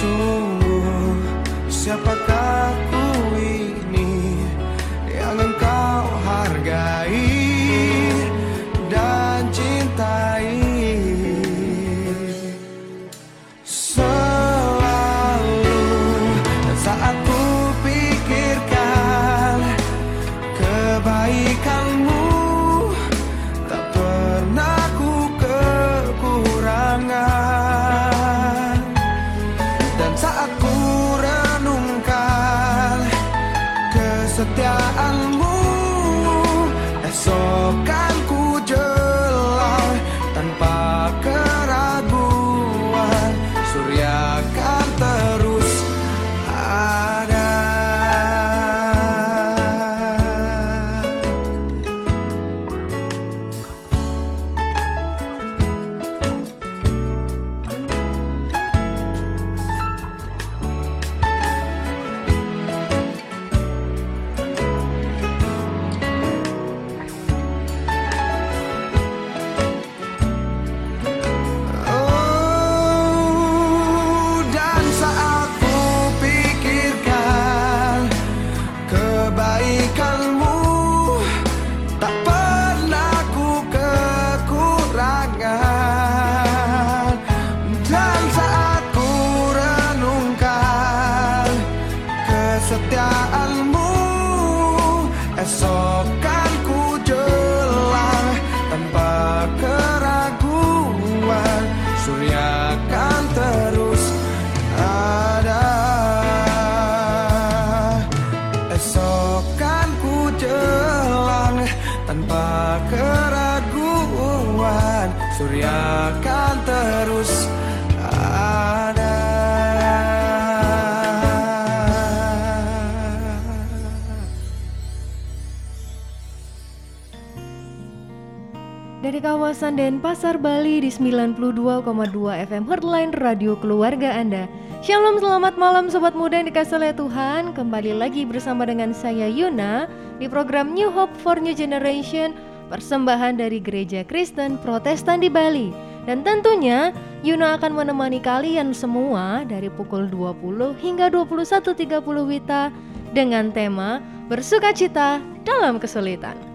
Sungguh siapakah ku Denpasar, Bali di 92,2 FM Heartline Radio Keluarga Anda. Shalom, selamat malam Sobat Muda yang dikasih oleh Tuhan. Kembali lagi bersama dengan saya Yuna di program New Hope for New Generation, persembahan dari Gereja Kristen Protestan di Bali. Dan tentunya Yuna akan menemani kalian semua dari pukul 20 hingga 21.30 Wita dengan tema Bersukacita dalam Kesulitan.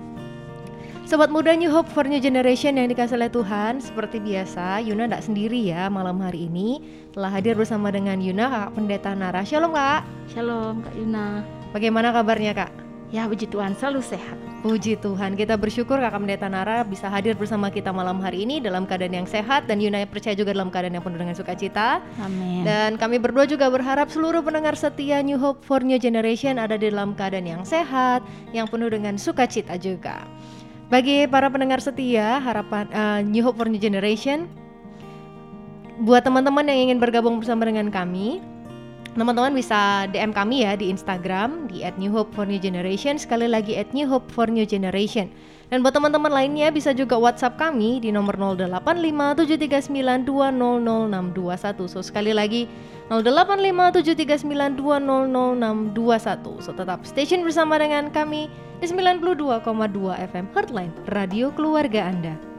Sobat muda New Hope for New Generation yang dikasih oleh Tuhan Seperti biasa Yuna tidak sendiri ya malam hari ini Telah hadir bersama dengan Yuna kakak pendeta Nara Shalom kak Shalom Kak Yuna. Bagaimana kabarnya kak? Ya puji Tuhan selalu sehat. Puji Tuhan kita bersyukur kakak pendeta Nara bisa hadir bersama kita malam hari ini Dalam keadaan yang sehat dan Yuna percaya juga dalam keadaan yang penuh dengan sukacita Amin. Dan kami berdua juga berharap seluruh pendengar setia New Hope for New Generation ada di dalam keadaan yang sehat, yang penuh dengan sukacita juga. Bagi para pendengar setia harapan eh, New Hope for New Generation, buat teman-teman yang ingin bergabung bersama dengan kami, teman-teman bisa DM kami ya di Instagram di @newhope_for_new_generation sekali lagi @newhope_for_new_generation. Dan buat teman-teman lainnya bisa juga WhatsApp kami di nomor 085739200621. So sekali lagi 085739200621. So tetap station bersama dengan kami 92,2 FM Heartline Radio Keluarga Anda.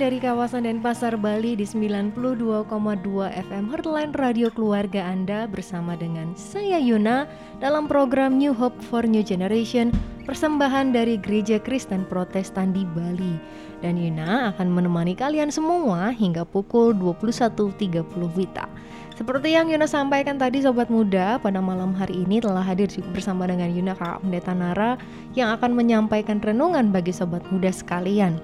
Dari kawasan Denpasar, Bali di 92,2 FM Heartline Radio Keluarga Anda bersama dengan saya Yuna dalam program New Hope for New Generation persembahan dari Gereja Kristen Protestan di Bali. Dan Yuna akan menemani kalian semua hingga pukul 21.30 Wita. Seperti yang Yuna sampaikan tadi Sobat Muda, pada malam hari ini telah hadir bersama dengan Yuna Kakak Pendeta Nara yang akan menyampaikan renungan bagi Sobat Muda sekalian.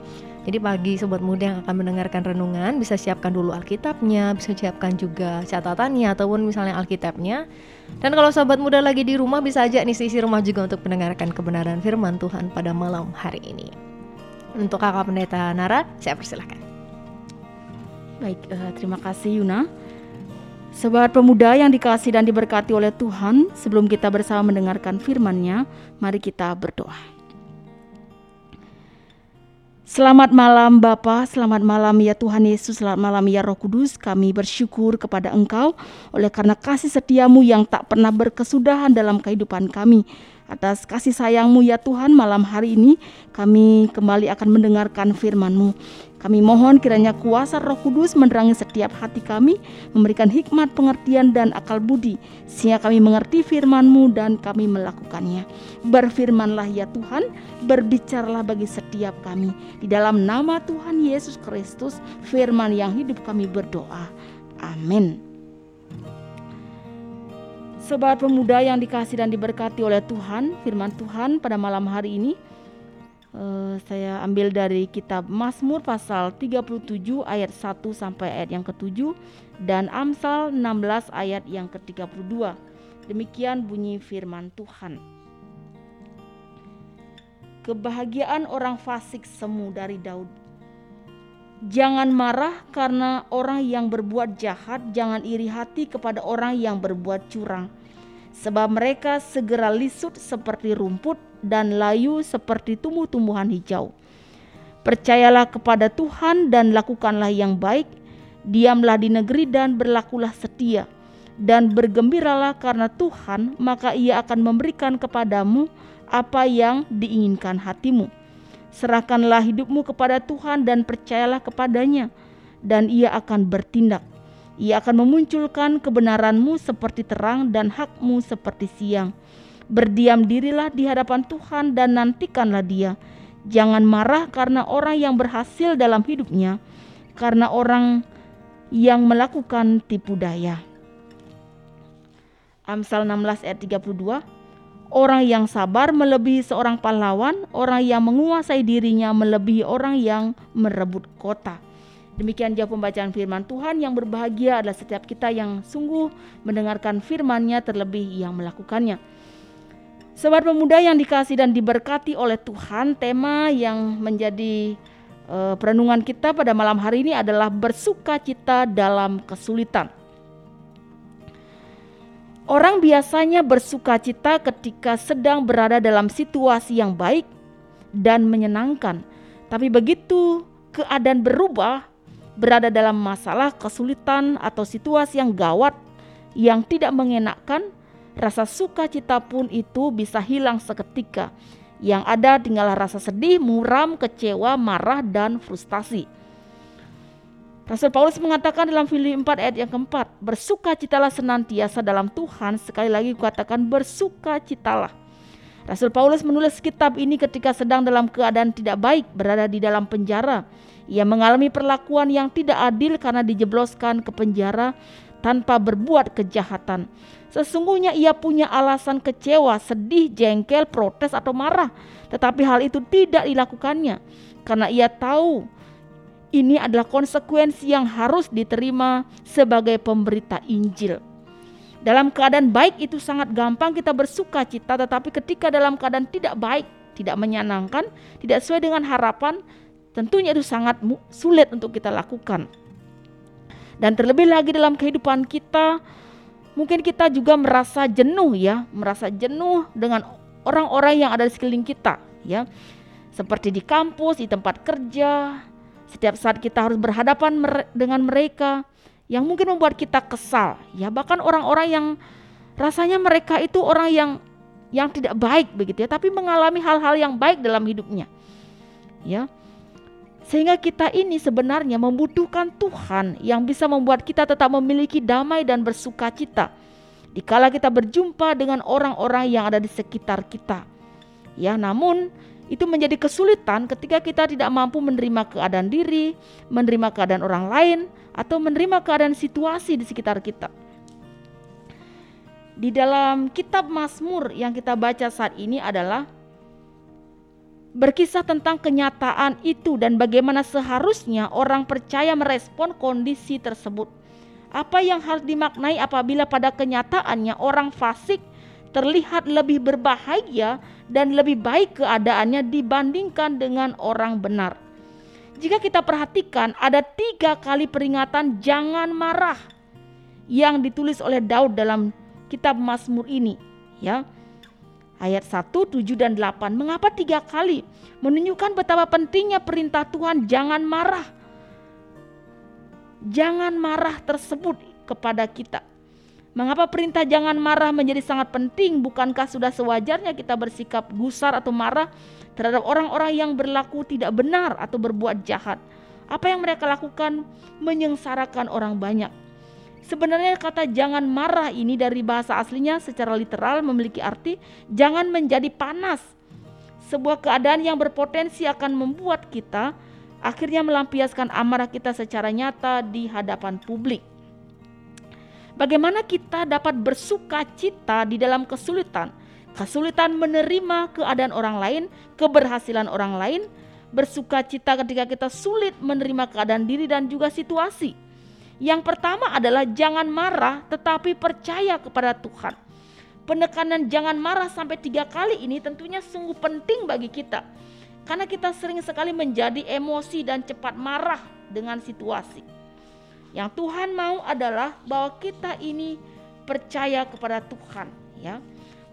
Jadi pagi sobat muda yang akan mendengarkan renungan bisa siapkan dulu Alkitabnya, bisa siapkan juga catatannya ataupun misalnya Alkitabnya. Dan kalau sobat muda lagi di rumah bisa aja nih sisi rumah juga untuk mendengarkan kebenaran firman Tuhan pada malam hari ini. Untuk kakak pendeta Nara, saya persilahkan. Baik, uh, terima kasih Yuna. Sobat pemuda yang dikasih dan diberkati oleh Tuhan, sebelum kita bersama mendengarkan firman-Nya, mari kita berdoa. Selamat malam Bapa, selamat malam ya Tuhan Yesus, selamat malam ya Roh Kudus. Kami bersyukur kepada Engkau oleh karena kasih setiamu yang tak pernah berkesudahan dalam kehidupan kami. Atas kasih sayangmu ya Tuhan malam hari ini kami kembali akan mendengarkan firman-Mu. Kami mohon kiranya kuasa roh kudus menerangi setiap hati kami, memberikan hikmat, pengertian, dan akal budi, sehingga kami mengerti firman-Mu dan kami melakukannya. Berfirmanlah ya Tuhan, berbicaralah bagi setiap kami. Di dalam nama Tuhan Yesus Kristus, firman yang hidup kami berdoa. Amin. Sobat pemuda yang dikasih dan diberkati oleh Tuhan, firman Tuhan pada malam hari ini uh, saya ambil dari kitab Mazmur pasal 37 ayat 1 sampai ayat yang ke-7 dan Amsal 16 ayat yang ke-32. Demikian bunyi firman Tuhan. Kebahagiaan orang fasik semu dari Daud. Jangan marah karena orang yang berbuat jahat, jangan iri hati kepada orang yang berbuat curang. Sebab mereka segera lisut seperti rumput dan layu seperti tumbuh-tumbuhan hijau. Percayalah kepada Tuhan dan lakukanlah yang baik. Diamlah di negeri dan berlakulah setia. Dan bergembiralah karena Tuhan, maka ia akan memberikan kepadamu apa yang diinginkan hatimu Serahkanlah hidupmu kepada Tuhan dan percayalah kepadanya, dan Ia akan bertindak. Ia akan memunculkan kebenaranmu seperti terang dan hakmu seperti siang. Berdiam dirilah di hadapan Tuhan dan nantikanlah Dia. Jangan marah karena orang yang berhasil dalam hidupnya, karena orang yang melakukan tipu daya. Amsal 16 ayat 32 Orang yang sabar melebihi seorang pahlawan, orang yang menguasai dirinya melebihi orang yang merebut kota. Demikian jawab pembacaan firman Tuhan yang berbahagia adalah setiap kita yang sungguh mendengarkan firman-Nya terlebih yang melakukannya. Sobat pemuda yang dikasih dan diberkati oleh Tuhan, tema yang menjadi uh, perenungan kita pada malam hari ini adalah bersuka cita dalam kesulitan. Orang biasanya bersuka cita ketika sedang berada dalam situasi yang baik dan menyenangkan. Tapi begitu keadaan berubah, berada dalam masalah, kesulitan, atau situasi yang gawat yang tidak mengenakkan, rasa sukacita pun itu bisa hilang seketika. Yang ada tinggallah rasa sedih, muram, kecewa, marah, dan frustasi. Rasul Paulus mengatakan dalam Filipi 4 ayat yang keempat, bersukacitalah senantiasa dalam Tuhan, sekali lagi katakan bersukacitalah. Rasul Paulus menulis kitab ini ketika sedang dalam keadaan tidak baik, berada di dalam penjara. Ia mengalami perlakuan yang tidak adil karena dijebloskan ke penjara tanpa berbuat kejahatan. Sesungguhnya ia punya alasan kecewa, sedih, jengkel, protes atau marah, tetapi hal itu tidak dilakukannya karena ia tahu ini adalah konsekuensi yang harus diterima sebagai pemberita Injil. Dalam keadaan baik itu sangat gampang kita bersuka cita, tetapi ketika dalam keadaan tidak baik, tidak menyenangkan, tidak sesuai dengan harapan, tentunya itu sangat sulit untuk kita lakukan. Dan terlebih lagi dalam kehidupan kita, mungkin kita juga merasa jenuh ya, merasa jenuh dengan orang-orang yang ada di sekeliling kita ya. Seperti di kampus, di tempat kerja, setiap saat kita harus berhadapan dengan mereka yang mungkin membuat kita kesal, ya bahkan orang-orang yang rasanya mereka itu orang yang yang tidak baik begitu ya, tapi mengalami hal-hal yang baik dalam hidupnya. Ya. Sehingga kita ini sebenarnya membutuhkan Tuhan yang bisa membuat kita tetap memiliki damai dan bersuka cita. Dikala kita berjumpa dengan orang-orang yang ada di sekitar kita. Ya, namun itu menjadi kesulitan ketika kita tidak mampu menerima keadaan diri, menerima keadaan orang lain, atau menerima keadaan situasi di sekitar kita. Di dalam kitab Mazmur yang kita baca saat ini adalah berkisah tentang kenyataan itu dan bagaimana seharusnya orang percaya merespon kondisi tersebut. Apa yang harus dimaknai apabila pada kenyataannya orang fasik terlihat lebih berbahaya dan lebih baik keadaannya dibandingkan dengan orang benar. Jika kita perhatikan ada tiga kali peringatan jangan marah yang ditulis oleh Daud dalam kitab Mazmur ini ya ayat 1, 7, dan 8. Mengapa tiga kali? Menunjukkan betapa pentingnya perintah Tuhan jangan marah. Jangan marah tersebut kepada kita. Mengapa perintah jangan marah menjadi sangat penting? Bukankah sudah sewajarnya kita bersikap gusar atau marah terhadap orang-orang yang berlaku tidak benar atau berbuat jahat? Apa yang mereka lakukan menyengsarakan orang banyak. Sebenarnya kata jangan marah ini dari bahasa aslinya secara literal memiliki arti jangan menjadi panas. Sebuah keadaan yang berpotensi akan membuat kita akhirnya melampiaskan amarah kita secara nyata di hadapan publik. Bagaimana kita dapat bersuka cita di dalam kesulitan? Kesulitan menerima keadaan orang lain, keberhasilan orang lain, bersuka cita ketika kita sulit menerima keadaan diri dan juga situasi yang pertama adalah jangan marah tetapi percaya kepada Tuhan. Penekanan jangan marah sampai tiga kali ini tentunya sungguh penting bagi kita. Karena kita sering sekali menjadi emosi dan cepat marah dengan situasi. Yang Tuhan mau adalah bahwa kita ini percaya kepada Tuhan. ya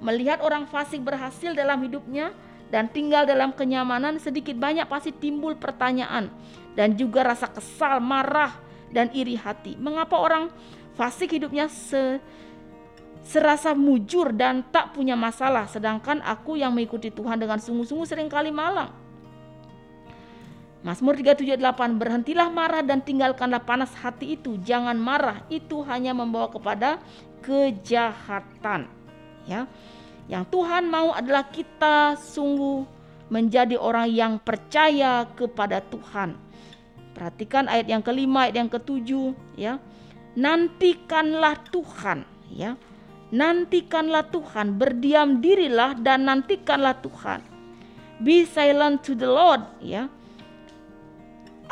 Melihat orang fasik berhasil dalam hidupnya dan tinggal dalam kenyamanan sedikit banyak pasti timbul pertanyaan dan juga rasa kesal, marah, dan iri hati. Mengapa orang fasik hidupnya se serasa mujur dan tak punya masalah sedangkan aku yang mengikuti Tuhan dengan sungguh-sungguh sering kali malang. Mazmur 378 Berhentilah marah dan tinggalkanlah panas hati itu Jangan marah itu hanya membawa kepada kejahatan ya Yang Tuhan mau adalah kita sungguh menjadi orang yang percaya kepada Tuhan Perhatikan ayat yang kelima, ayat yang ketujuh, ya. Nantikanlah Tuhan, ya. Nantikanlah Tuhan, berdiam dirilah dan nantikanlah Tuhan. Be silent to the Lord, ya.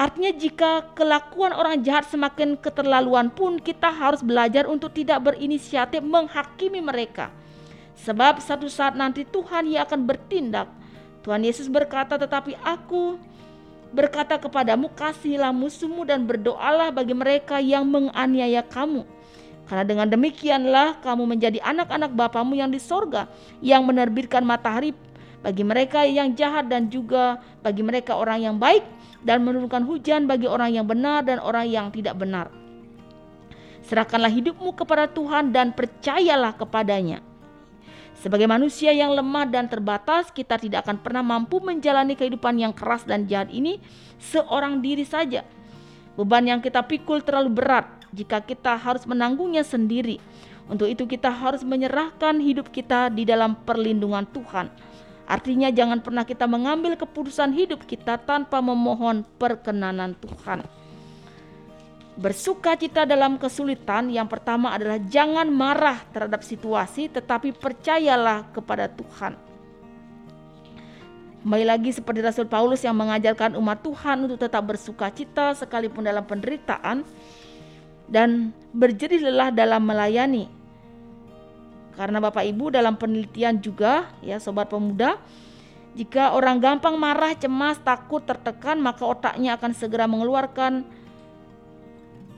Artinya jika kelakuan orang jahat semakin keterlaluan pun kita harus belajar untuk tidak berinisiatif menghakimi mereka. Sebab satu saat nanti Tuhan yang akan bertindak. Tuhan Yesus berkata, "Tetapi aku berkata kepadamu, kasihilah musuhmu dan berdoalah bagi mereka yang menganiaya kamu. Karena dengan demikianlah kamu menjadi anak-anak Bapamu yang di sorga, yang menerbitkan matahari bagi mereka yang jahat dan juga bagi mereka orang yang baik, dan menurunkan hujan bagi orang yang benar dan orang yang tidak benar. Serahkanlah hidupmu kepada Tuhan dan percayalah kepadanya sebagai manusia yang lemah dan terbatas, kita tidak akan pernah mampu menjalani kehidupan yang keras dan jahat ini seorang diri saja. Beban yang kita pikul terlalu berat jika kita harus menanggungnya sendiri. Untuk itu kita harus menyerahkan hidup kita di dalam perlindungan Tuhan. Artinya jangan pernah kita mengambil keputusan hidup kita tanpa memohon perkenanan Tuhan. Bersuka cita dalam kesulitan yang pertama adalah jangan marah terhadap situasi tetapi percayalah kepada Tuhan. Kembali lagi seperti Rasul Paulus yang mengajarkan umat Tuhan untuk tetap bersuka cita sekalipun dalam penderitaan dan berjerih lelah dalam melayani. Karena Bapak Ibu dalam penelitian juga ya sobat pemuda jika orang gampang marah, cemas, takut, tertekan maka otaknya akan segera mengeluarkan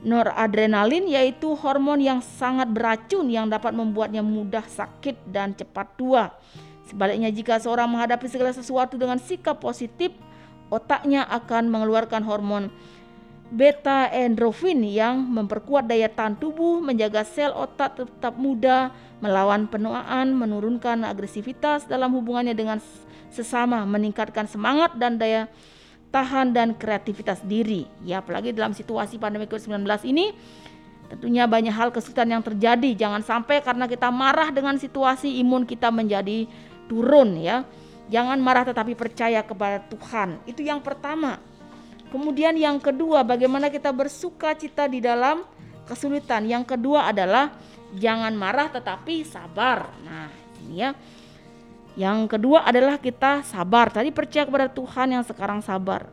noradrenalin yaitu hormon yang sangat beracun yang dapat membuatnya mudah sakit dan cepat tua. Sebaliknya jika seorang menghadapi segala sesuatu dengan sikap positif, otaknya akan mengeluarkan hormon beta endorfin yang memperkuat daya tahan tubuh, menjaga sel otak tetap muda, melawan penuaan, menurunkan agresivitas dalam hubungannya dengan sesama, meningkatkan semangat dan daya ketahan dan kreativitas diri. Ya, apalagi dalam situasi pandemi COVID-19 ini tentunya banyak hal kesulitan yang terjadi. Jangan sampai karena kita marah dengan situasi imun kita menjadi turun ya. Jangan marah tetapi percaya kepada Tuhan. Itu yang pertama. Kemudian yang kedua, bagaimana kita bersuka cita di dalam kesulitan. Yang kedua adalah jangan marah tetapi sabar. Nah, ini ya. Yang kedua adalah kita sabar. Tadi percaya kepada Tuhan yang sekarang sabar.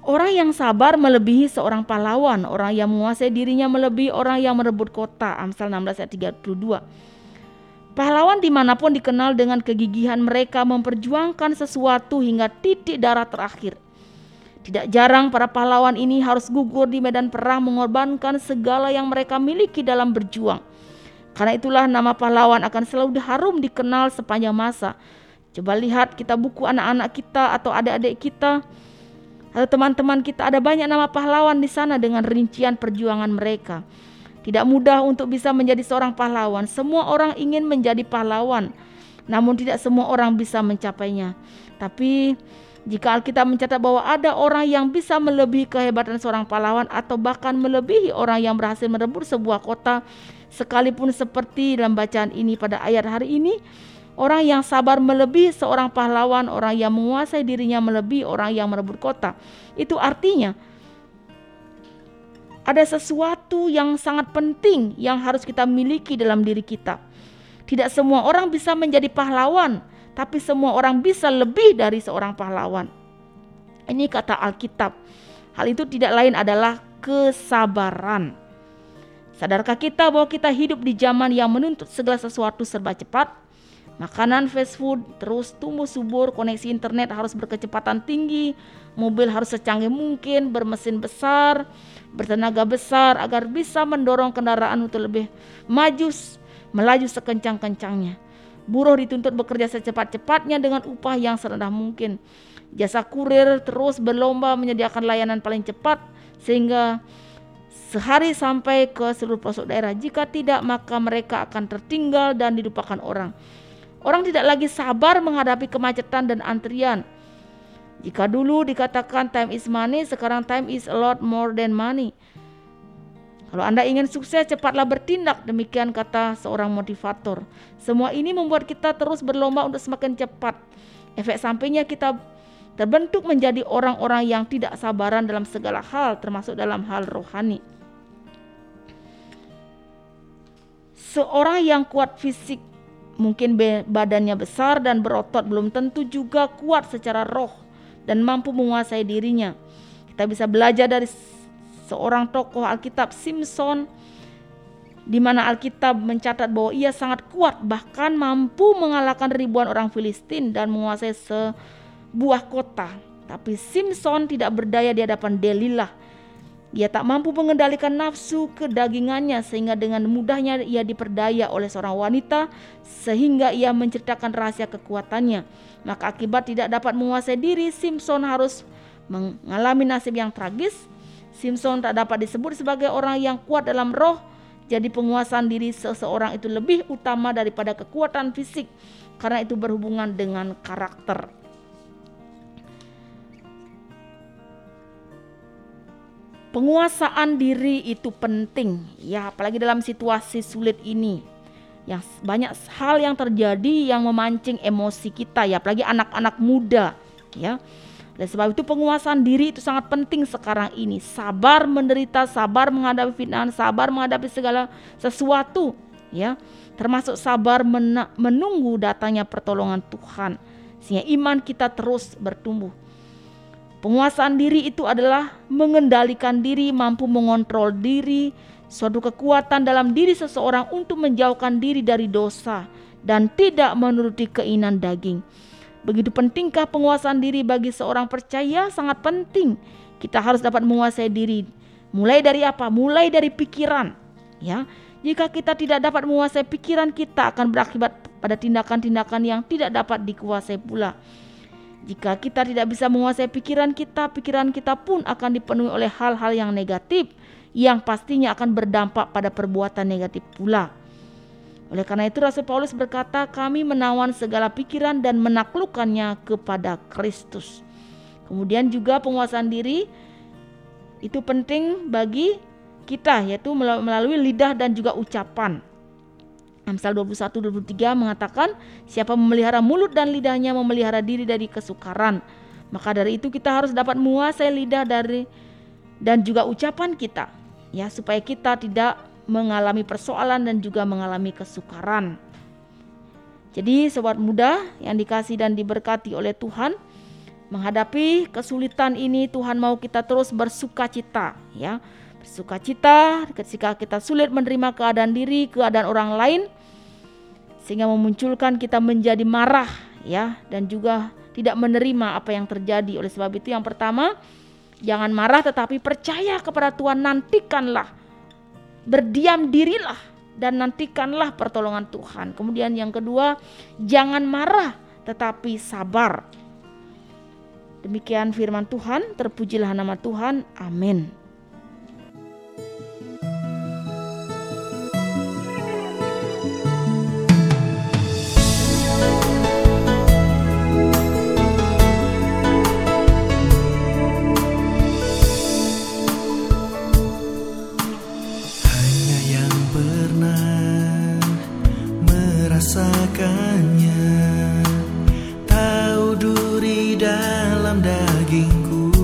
Orang yang sabar melebihi seorang pahlawan, orang yang menguasai dirinya melebihi orang yang merebut kota. Amsal 16 ayat 32. Pahlawan di mana pun dikenal dengan kegigihan mereka memperjuangkan sesuatu hingga titik darah terakhir. Tidak jarang para pahlawan ini harus gugur di medan perang mengorbankan segala yang mereka miliki dalam berjuang. Karena itulah nama pahlawan akan selalu harum dikenal sepanjang masa. Coba lihat kita buku anak-anak kita atau adik-adik kita atau teman-teman kita ada banyak nama pahlawan di sana dengan rincian perjuangan mereka. Tidak mudah untuk bisa menjadi seorang pahlawan. Semua orang ingin menjadi pahlawan, namun tidak semua orang bisa mencapainya. Tapi jika Alkitab mencatat bahwa ada orang yang bisa melebihi kehebatan seorang pahlawan atau bahkan melebihi orang yang berhasil merebut sebuah kota, Sekalipun seperti dalam bacaan ini pada ayat hari ini, orang yang sabar melebihi seorang pahlawan, orang yang menguasai dirinya melebihi orang yang merebut kota. Itu artinya ada sesuatu yang sangat penting yang harus kita miliki dalam diri kita. Tidak semua orang bisa menjadi pahlawan, tapi semua orang bisa lebih dari seorang pahlawan. Ini kata Alkitab. Hal itu tidak lain adalah kesabaran. Sadarkah kita bahwa kita hidup di zaman yang menuntut segala sesuatu serba cepat? Makanan fast food terus tumbuh subur, koneksi internet harus berkecepatan tinggi, mobil harus secanggih mungkin, bermesin besar, bertenaga besar agar bisa mendorong kendaraan untuk lebih maju, melaju sekencang-kencangnya. Buruh dituntut bekerja secepat-cepatnya dengan upah yang serendah mungkin. Jasa kurir terus berlomba menyediakan layanan paling cepat sehingga sehari sampai ke seluruh pelosok daerah. Jika tidak, maka mereka akan tertinggal dan dilupakan orang. Orang tidak lagi sabar menghadapi kemacetan dan antrian. Jika dulu dikatakan time is money, sekarang time is a lot more than money. Kalau Anda ingin sukses, cepatlah bertindak. Demikian kata seorang motivator. Semua ini membuat kita terus berlomba untuk semakin cepat. Efek sampingnya kita terbentuk menjadi orang-orang yang tidak sabaran dalam segala hal, termasuk dalam hal rohani. Seorang yang kuat fisik mungkin badannya besar dan berotot belum tentu juga kuat secara roh dan mampu menguasai dirinya. Kita bisa belajar dari seorang tokoh Alkitab Simpson di mana Alkitab mencatat bahwa ia sangat kuat bahkan mampu mengalahkan ribuan orang Filistin dan menguasai sebuah kota. Tapi Simpson tidak berdaya di hadapan Delilah ia tak mampu mengendalikan nafsu kedagingannya sehingga dengan mudahnya ia diperdaya oleh seorang wanita sehingga ia menceritakan rahasia kekuatannya. Maka akibat tidak dapat menguasai diri, Simpson harus mengalami nasib yang tragis. Simpson tak dapat disebut sebagai orang yang kuat dalam roh, jadi penguasaan diri seseorang itu lebih utama daripada kekuatan fisik karena itu berhubungan dengan karakter. Penguasaan diri itu penting ya apalagi dalam situasi sulit ini. Ya banyak hal yang terjadi yang memancing emosi kita ya apalagi anak-anak muda ya. Dan sebab itu penguasaan diri itu sangat penting sekarang ini. Sabar menderita, sabar menghadapi fitnah, sabar menghadapi segala sesuatu ya. Termasuk sabar menunggu datangnya pertolongan Tuhan. Sehingga iman kita terus bertumbuh. Penguasaan diri itu adalah mengendalikan diri, mampu mengontrol diri, suatu kekuatan dalam diri seseorang untuk menjauhkan diri dari dosa dan tidak menuruti keinginan daging. Begitu pentingkah penguasaan diri bagi seorang percaya sangat penting. Kita harus dapat menguasai diri. Mulai dari apa? Mulai dari pikiran. Ya, jika kita tidak dapat menguasai pikiran kita akan berakibat pada tindakan-tindakan yang tidak dapat dikuasai pula. Jika kita tidak bisa menguasai pikiran kita, pikiran kita pun akan dipenuhi oleh hal-hal yang negatif yang pastinya akan berdampak pada perbuatan negatif pula. Oleh karena itu Rasul Paulus berkata, kami menawan segala pikiran dan menaklukkannya kepada Kristus. Kemudian juga penguasaan diri itu penting bagi kita yaitu melalui lidah dan juga ucapan. Amsal 21 23 mengatakan siapa memelihara mulut dan lidahnya memelihara diri dari kesukaran. Maka dari itu kita harus dapat menguasai lidah dari dan juga ucapan kita ya supaya kita tidak mengalami persoalan dan juga mengalami kesukaran. Jadi sobat muda yang dikasih dan diberkati oleh Tuhan, menghadapi kesulitan ini Tuhan mau kita terus bersuka cita ya. Bersuka cita ketika kita sulit menerima keadaan diri, keadaan orang lain sehingga memunculkan kita menjadi marah ya dan juga tidak menerima apa yang terjadi. Oleh sebab itu yang pertama, jangan marah tetapi percaya kepada Tuhan, nantikanlah berdiam dirilah dan nantikanlah pertolongan Tuhan. Kemudian yang kedua, jangan marah tetapi sabar. Demikian firman Tuhan, terpujilah nama Tuhan. Amin. rasakannya Tahu duri dalam dagingku.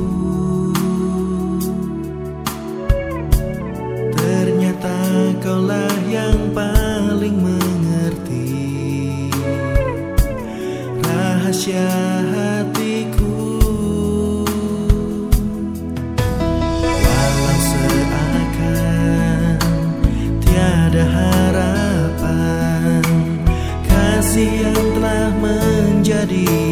Ternyata kaulah yang paling mengerti. Rahasia aqui.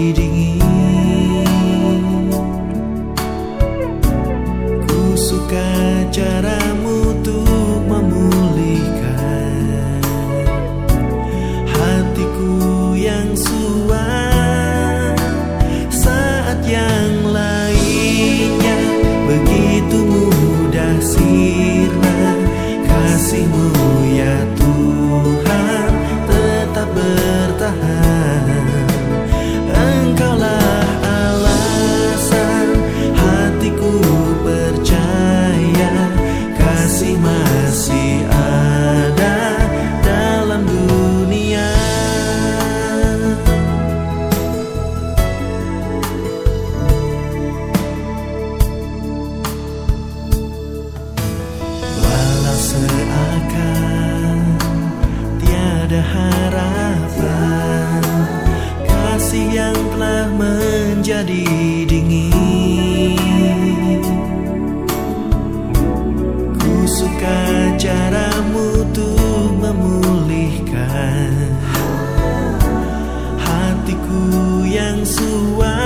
yang suami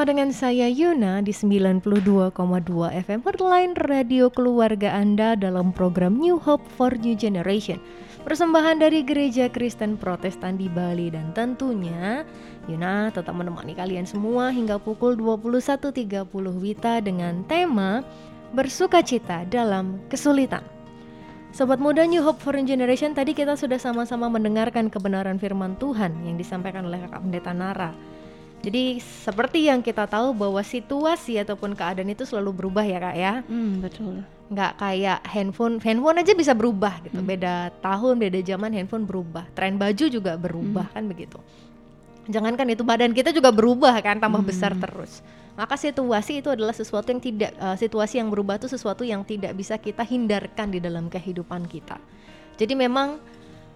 bersama dengan saya Yuna di 92,2 FM Heartline Radio Keluarga Anda dalam program New Hope for New Generation. Persembahan dari Gereja Kristen Protestan di Bali dan tentunya Yuna tetap menemani kalian semua hingga pukul 21.30 Wita dengan tema Bersukacita dalam Kesulitan. Sobat muda New Hope for New Generation tadi kita sudah sama-sama mendengarkan kebenaran firman Tuhan yang disampaikan oleh Kakak Pendeta Nara jadi seperti yang kita tahu bahwa situasi ataupun keadaan itu selalu berubah ya kak ya. Hmm, betul. Nggak kayak handphone, handphone aja bisa berubah gitu. Hmm. Beda tahun, beda zaman handphone berubah. Tren baju juga berubah hmm. kan begitu. Jangankan itu badan kita juga berubah kan, tambah hmm. besar terus. Maka situasi itu adalah sesuatu yang tidak, uh, situasi yang berubah itu sesuatu yang tidak bisa kita hindarkan di dalam kehidupan kita. Jadi memang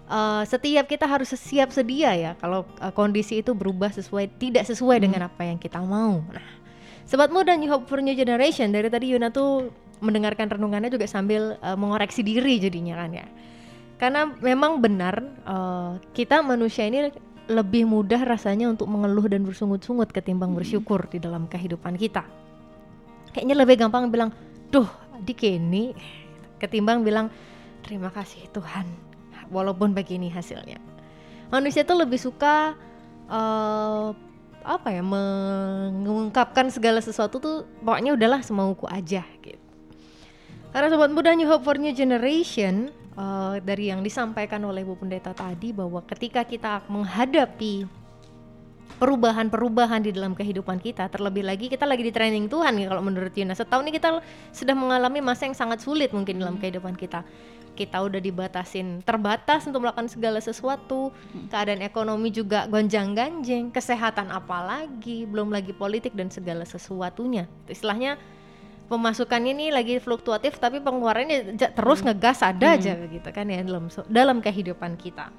uh, setiap kita harus siap sedia ya kalau uh, kondisi itu berubah sesuai tidak sesuai hmm. dengan apa yang kita mau. Nah, sobat muda New Hope for New Generation dari tadi Yuna tuh mendengarkan renungannya juga sambil uh, mengoreksi diri jadinya kan ya. Karena memang benar uh, kita manusia ini lebih mudah rasanya untuk mengeluh dan bersungut-sungut ketimbang hmm. bersyukur di dalam kehidupan kita. Kayaknya lebih gampang bilang, "Duh, adik ini," ketimbang bilang, "Terima kasih Tuhan, walaupun begini hasilnya. Manusia itu lebih suka uh, apa ya mengungkapkan segala sesuatu tuh pokoknya udahlah semauku aja gitu. Karena sobat muda New Hope for New Generation uh, dari yang disampaikan oleh Bu Pendeta tadi bahwa ketika kita menghadapi perubahan-perubahan di dalam kehidupan kita terlebih lagi kita lagi di training Tuhan ya kalau menurut Yuna. Setahun ini kita sudah mengalami masa yang sangat sulit mungkin dalam kehidupan kita kita udah dibatasin terbatas untuk melakukan segala sesuatu hmm. keadaan ekonomi juga gonjang ganjing kesehatan apalagi belum lagi politik dan segala sesuatunya istilahnya pemasukannya ini lagi fluktuatif tapi pengeluarannya terus hmm. ngegas ada hmm. aja begitu kan ya dalam dalam kehidupan kita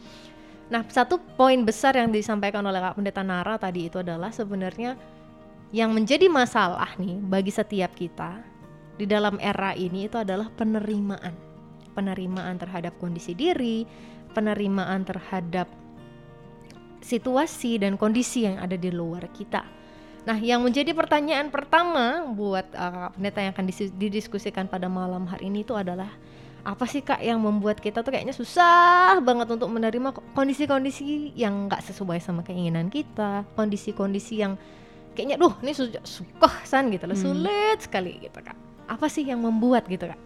nah satu poin besar yang disampaikan oleh Kak Pendeta Nara tadi itu adalah sebenarnya yang menjadi masalah nih bagi setiap kita di dalam era ini itu adalah penerimaan penerimaan terhadap kondisi diri, penerimaan terhadap situasi dan kondisi yang ada di luar kita. Nah, yang menjadi pertanyaan pertama buat uh, pendeta yang akan didiskusikan pada malam hari ini itu adalah apa sih kak yang membuat kita tuh kayaknya susah banget untuk menerima kondisi-kondisi yang nggak sesuai sama keinginan kita, kondisi-kondisi yang kayaknya, duh ini suka san gitu, hmm. sulit sekali gitu kak. Apa sih yang membuat gitu kak?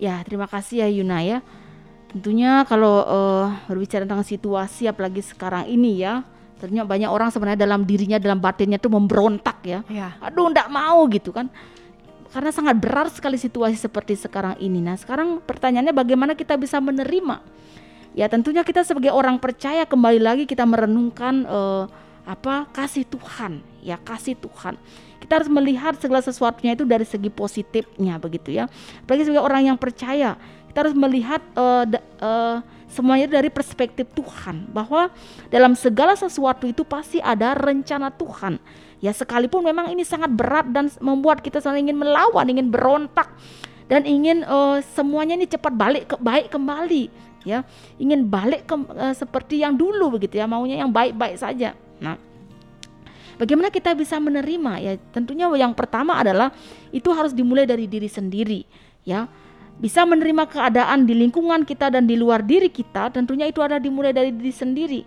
Ya, terima kasih ya Yuna ya. Tentunya kalau uh, berbicara tentang situasi apalagi sekarang ini ya, tentunya banyak orang sebenarnya dalam dirinya dalam batinnya tuh memberontak ya. ya. Aduh, ndak mau gitu kan. Karena sangat berat sekali situasi seperti sekarang ini. Nah, sekarang pertanyaannya bagaimana kita bisa menerima? Ya, tentunya kita sebagai orang percaya kembali lagi kita merenungkan uh, apa kasih Tuhan, ya kasih Tuhan kita harus melihat segala sesuatunya itu dari segi positifnya begitu ya. Apalagi sebagai orang yang percaya kita harus melihat uh, uh, semuanya dari perspektif Tuhan bahwa dalam segala sesuatu itu pasti ada rencana Tuhan. Ya sekalipun memang ini sangat berat dan membuat kita selalu ingin melawan ingin berontak dan ingin uh, semuanya ini cepat balik ke baik kembali ya. Ingin balik ke uh, seperti yang dulu begitu ya. Maunya yang baik-baik saja. Nah Bagaimana kita bisa menerima? Ya, tentunya yang pertama adalah itu harus dimulai dari diri sendiri, ya. Bisa menerima keadaan di lingkungan kita dan di luar diri kita, tentunya itu ada dimulai dari diri sendiri,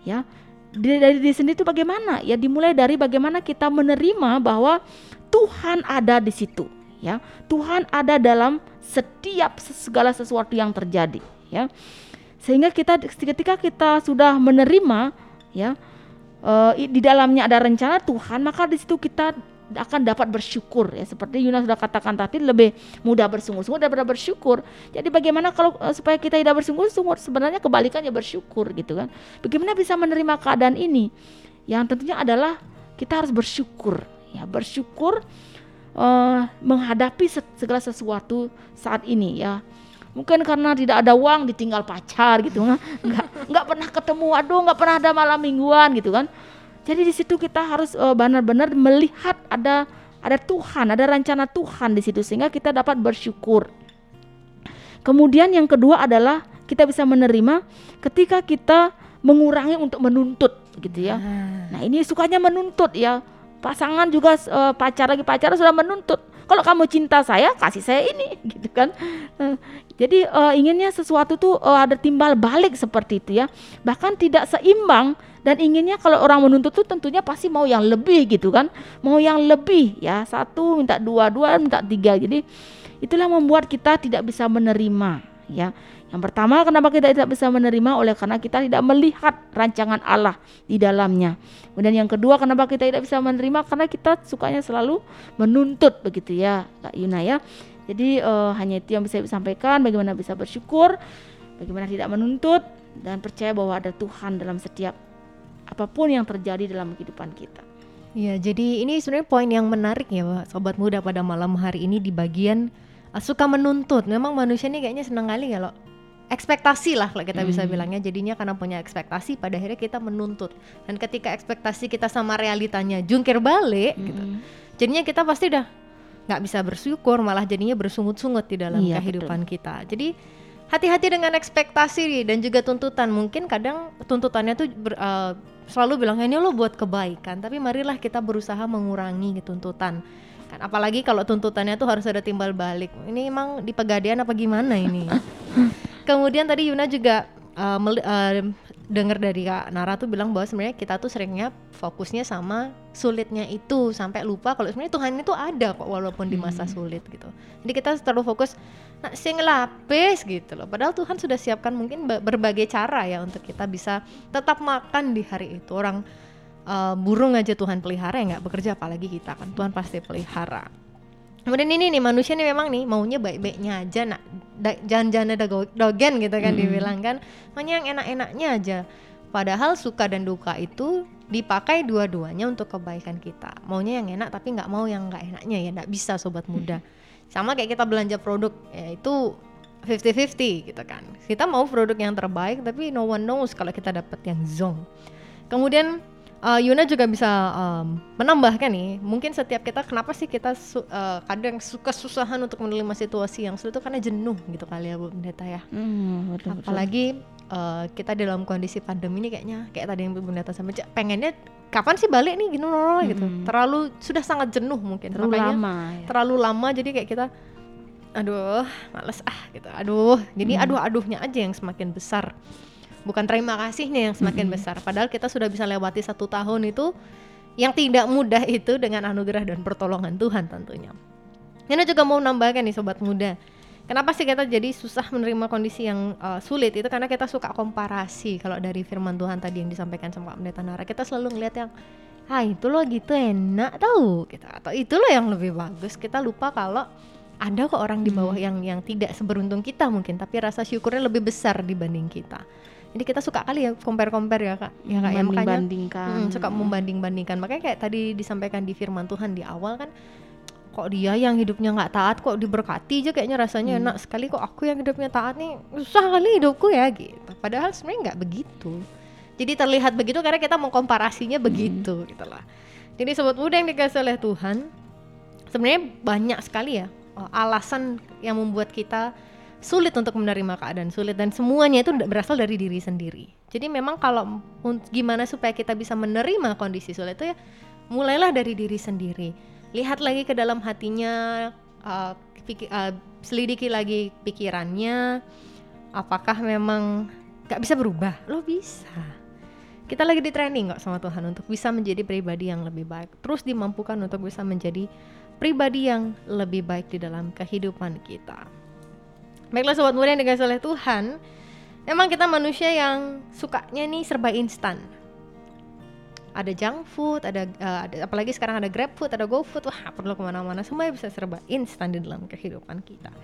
ya. Dari, dari diri sendiri itu bagaimana? Ya dimulai dari bagaimana kita menerima bahwa Tuhan ada di situ, ya. Tuhan ada dalam setiap segala sesuatu yang terjadi, ya. Sehingga kita ketika kita sudah menerima, ya, uh, di dalamnya ada rencana Tuhan, maka di situ kita akan dapat bersyukur ya seperti Yuna sudah katakan tadi lebih mudah bersungguh-sungguh daripada bersyukur. Jadi bagaimana kalau uh, supaya kita tidak bersungguh-sungguh sebenarnya kebalikannya bersyukur gitu kan. Bagaimana bisa menerima keadaan ini? Yang tentunya adalah kita harus bersyukur ya, bersyukur uh, menghadapi segala sesuatu saat ini ya mungkin karena tidak ada uang ditinggal pacar gitu nggak nggak pernah ketemu aduh nggak pernah ada malam mingguan gitu kan. Jadi di situ kita harus uh, benar-benar melihat ada ada Tuhan ada rencana Tuhan di situ sehingga kita dapat bersyukur. Kemudian yang kedua adalah kita bisa menerima ketika kita mengurangi untuk menuntut gitu ya. Nah, nah ini sukanya menuntut ya. Pasangan juga uh, pacar lagi pacaran sudah menuntut. Kalau kamu cinta saya kasih saya ini gitu kan. Uh, jadi uh, inginnya sesuatu tuh uh, ada timbal balik seperti itu ya bahkan tidak seimbang dan inginnya kalau orang menuntut tuh tentunya pasti mau yang lebih gitu kan mau yang lebih ya satu minta dua dua minta tiga jadi itulah membuat kita tidak bisa menerima ya yang pertama, kenapa kita tidak bisa menerima? Oleh karena kita tidak melihat rancangan Allah di dalamnya. Kemudian yang kedua, kenapa kita tidak bisa menerima? Karena kita sukanya selalu menuntut begitu ya, Kak Yuna ya. Jadi uh, hanya itu yang bisa disampaikan. Bagaimana bisa bersyukur, bagaimana tidak menuntut dan percaya bahwa ada Tuhan dalam setiap apa pun yang terjadi dalam kehidupan kita. Ya, jadi ini sebenarnya poin yang menarik ya, sobat muda pada malam hari ini di bagian uh, suka menuntut. Memang manusia ini kayaknya senang kali kalau ekspektasi lah kalau kita hmm. bisa bilangnya jadinya karena punya ekspektasi pada akhirnya kita menuntut dan ketika ekspektasi kita sama realitanya jungkir balik gitu, hmm. gitu jadinya kita pasti udah nggak bisa bersyukur malah jadinya bersungut-sungut di dalam iya, kehidupan betul. kita. Jadi hati-hati dengan ekspektasi dan juga tuntutan. Mungkin kadang tuntutannya tuh ber, uh, selalu bilang ini lo buat kebaikan tapi marilah kita berusaha mengurangi tuntutan. Kan apalagi kalau tuntutannya tuh harus ada timbal balik. Ini emang di pegadian apa gimana ini? Kemudian tadi Yuna juga uh, uh, dengar dari Kak Nara tuh bilang bahwa sebenarnya kita tuh seringnya fokusnya sama sulitnya itu sampai lupa kalau sebenarnya Tuhan itu ada kok walaupun di masa hmm. sulit gitu. Jadi kita terlalu fokus nah, sing lapis gitu loh. Padahal Tuhan sudah siapkan mungkin berbagai cara ya untuk kita bisa tetap makan di hari itu. Orang uh, burung aja Tuhan pelihara ya nggak bekerja apalagi kita kan Tuhan pasti pelihara. Kemudian ini nih manusia nih memang nih maunya baik-baiknya aja nak. Jangan-jangan ada dogen gitu kan hmm. dibilang kan. Maunya yang enak-enaknya aja. Padahal suka dan duka itu dipakai dua-duanya untuk kebaikan kita. Maunya yang enak tapi nggak mau yang nggak enaknya ya nggak bisa sobat muda. Sama kayak kita belanja produk ya itu 50-50 gitu kan. Kita mau produk yang terbaik tapi no one knows kalau kita dapat yang zong kemudian uh, Yuna juga bisa um, menambahkan nih, mungkin setiap kita kenapa sih kita su uh, kadang suka susahan untuk menerima situasi yang sulit itu karena jenuh gitu kali ya Bu Pendeta ya. Hmm, betul, Apalagi Uh, kita dalam kondisi pandemi ini kayaknya kayak tadi yang Bu Pendeta sama pengennya kapan sih balik nih gitu, hmm. gitu. Terlalu sudah sangat jenuh mungkin. Terlalu Makanya, lama. Ya. Terlalu lama jadi kayak kita aduh males ah gitu. Aduh, jadi hmm. aduh-aduhnya aja yang semakin besar bukan terima kasihnya yang semakin mm-hmm. besar. Padahal kita sudah bisa lewati satu tahun itu yang tidak mudah itu dengan anugerah dan pertolongan Tuhan tentunya. Ini juga mau nambahkan nih sobat muda. Kenapa sih kita jadi susah menerima kondisi yang uh, sulit? Itu karena kita suka komparasi kalau dari firman Tuhan tadi yang disampaikan sama Pak Pendeta Nara. Kita selalu ngeliat yang ah itu loh gitu enak tahu gitu. Atau itu loh yang lebih bagus. Kita lupa kalau ada kok orang di bawah hmm. yang yang tidak seberuntung kita mungkin tapi rasa syukurnya lebih besar dibanding kita jadi kita suka kali ya compare-compare ya kak. Ya kak ya makanya bandingkan hmm, suka membanding-bandingkan. Makanya kayak tadi disampaikan di firman Tuhan di awal kan kok dia yang hidupnya nggak taat kok diberkati aja kayaknya rasanya hmm. enak sekali kok aku yang hidupnya taat nih susah kali hidupku ya gitu. Padahal sebenarnya nggak begitu. Jadi terlihat begitu karena kita mau komparasinya hmm. begitu gitu lah. Jadi sobat muda yang dikasih oleh Tuhan sebenarnya banyak sekali ya eh, alasan yang membuat kita sulit untuk menerima keadaan sulit dan semuanya itu berasal dari diri sendiri. Jadi memang kalau gimana supaya kita bisa menerima kondisi sulit itu ya mulailah dari diri sendiri. Lihat lagi ke dalam hatinya, uh, pikir, uh, selidiki lagi pikirannya, apakah memang gak bisa berubah? Lo bisa. Kita lagi di training kok sama Tuhan untuk bisa menjadi pribadi yang lebih baik. Terus dimampukan untuk bisa menjadi pribadi yang lebih baik di dalam kehidupan kita. Baiklah sobat muda yang dikasih oleh Tuhan, memang kita manusia yang sukanya nih serba instan. Ada junk food, ada, uh, ada apalagi sekarang ada grab food, ada go food, wah perlu ke mana-mana, semuanya bisa serba instan di dalam kehidupan kita.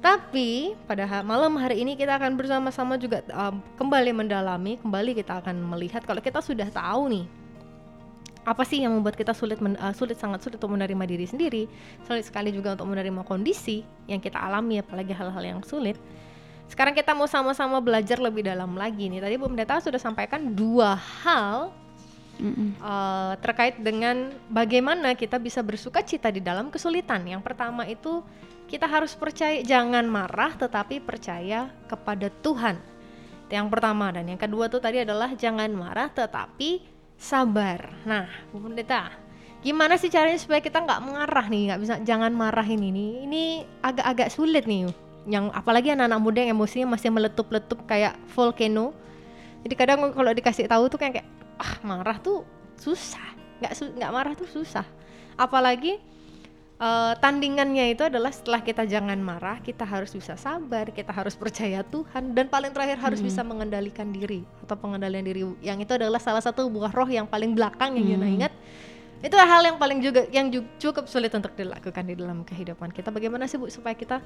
Tapi pada malam hari ini kita akan bersama-sama juga um, kembali mendalami, kembali kita akan melihat kalau kita sudah tahu nih apa sih yang membuat kita sulit men, uh, sulit sangat sulit untuk menerima diri sendiri sulit sekali juga untuk menerima kondisi yang kita alami apalagi hal-hal yang sulit. Sekarang kita mau sama-sama belajar lebih dalam lagi nih. Tadi Bu Pendeta sudah sampaikan dua hal uh, terkait dengan bagaimana kita bisa bersuka cita di dalam kesulitan. Yang pertama itu kita harus percaya jangan marah tetapi percaya kepada Tuhan. Yang pertama. Dan yang kedua tuh tadi adalah jangan marah tetapi sabar. Nah, Bu Pendeta, gimana sih caranya supaya kita nggak marah nih nggak bisa jangan marah ini? Nih ini agak-agak sulit nih yang apalagi anak-anak muda yang emosinya masih meletup-letup kayak volcano. Jadi kadang kalau dikasih tahu tuh kayak, kayak ah marah tuh susah. Nggak nggak marah tuh susah. Apalagi uh, tandingannya itu adalah setelah kita jangan marah kita harus bisa sabar kita harus percaya Tuhan dan paling terakhir harus hmm. bisa mengendalikan diri atau pengendalian diri yang itu adalah salah satu buah roh yang paling belakang yang hmm. Yuna ingat itu hal yang paling juga yang cukup sulit untuk dilakukan di dalam kehidupan kita bagaimana sih bu supaya kita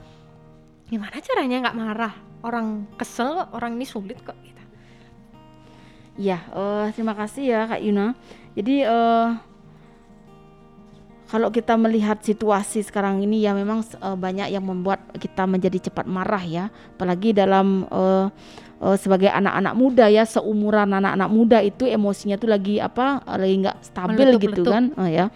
gimana caranya nggak marah orang kesel kok orang ini sulit kok kita gitu. ya uh, terima kasih ya kak Yuna jadi uh, kalau kita melihat situasi sekarang ini ya memang uh, banyak yang membuat kita menjadi cepat marah ya apalagi dalam uh, uh, sebagai anak-anak muda ya seumuran anak-anak muda itu emosinya tuh lagi apa lagi nggak stabil Meletup, gitu kan uh, ya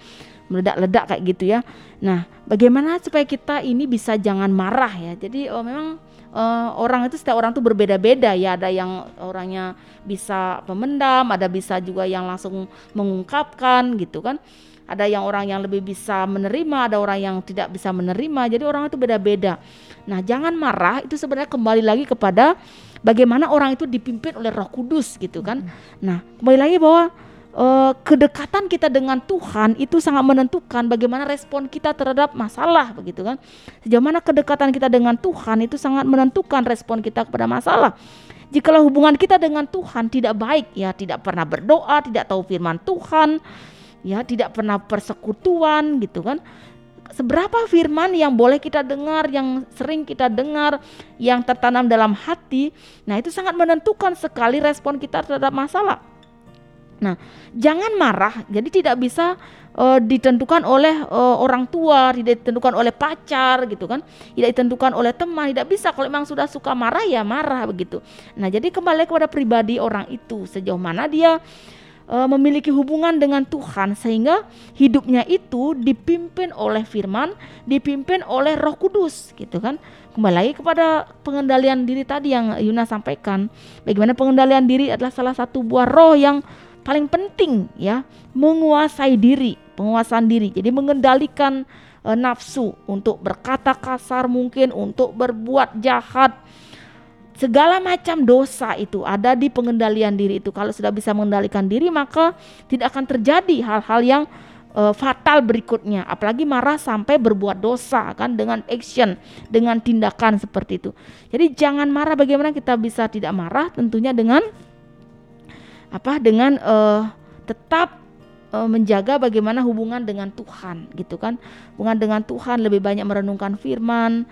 meledak-ledak kayak gitu ya. Nah, bagaimana supaya kita ini bisa jangan marah ya. Jadi oh, memang uh, orang itu setiap orang tuh berbeda-beda ya. Ada yang orangnya bisa pemendam, ada bisa juga yang langsung mengungkapkan gitu kan. Ada yang orang yang lebih bisa menerima, ada orang yang tidak bisa menerima. Jadi orang itu beda-beda. Nah, jangan marah itu sebenarnya kembali lagi kepada bagaimana orang itu dipimpin oleh Roh Kudus gitu kan. Nah, kembali lagi bahwa uh, kedekatan kita dengan Tuhan itu sangat menentukan bagaimana respon kita terhadap masalah begitu kan. Sejauh mana kedekatan kita dengan Tuhan itu sangat menentukan respon kita kepada masalah. Jikalau hubungan kita dengan Tuhan tidak baik ya, tidak pernah berdoa, tidak tahu firman Tuhan, ya, tidak pernah persekutuan gitu kan seberapa firman yang boleh kita dengar, yang sering kita dengar, yang tertanam dalam hati, nah itu sangat menentukan sekali respon kita terhadap masalah. Nah, jangan marah. Jadi tidak bisa uh, ditentukan oleh uh, orang tua, tidak ditentukan oleh pacar gitu kan, tidak ditentukan oleh teman, tidak bisa. Kalau memang sudah suka marah ya marah begitu. Nah, jadi kembali kepada pribadi orang itu sejauh mana dia uh, memiliki hubungan dengan Tuhan sehingga hidupnya itu dipimpin oleh firman, dipimpin oleh Roh Kudus gitu kan. Kembali lagi kepada pengendalian diri tadi yang Yuna sampaikan. Bagaimana pengendalian diri adalah salah satu buah roh yang paling penting ya, menguasai diri, penguasaan diri. Jadi mengendalikan uh, nafsu untuk berkata kasar mungkin, untuk berbuat jahat, segala macam dosa itu ada di pengendalian diri itu. Kalau sudah bisa mengendalikan diri, maka tidak akan terjadi hal-hal yang uh, fatal berikutnya. Apalagi marah sampai berbuat dosa kan dengan action, dengan tindakan seperti itu. Jadi jangan marah. Bagaimana kita bisa tidak marah? Tentunya dengan apa? Dengan uh, tetap uh, menjaga bagaimana hubungan dengan Tuhan, gitu kan? Hubungan dengan Tuhan lebih banyak merenungkan firman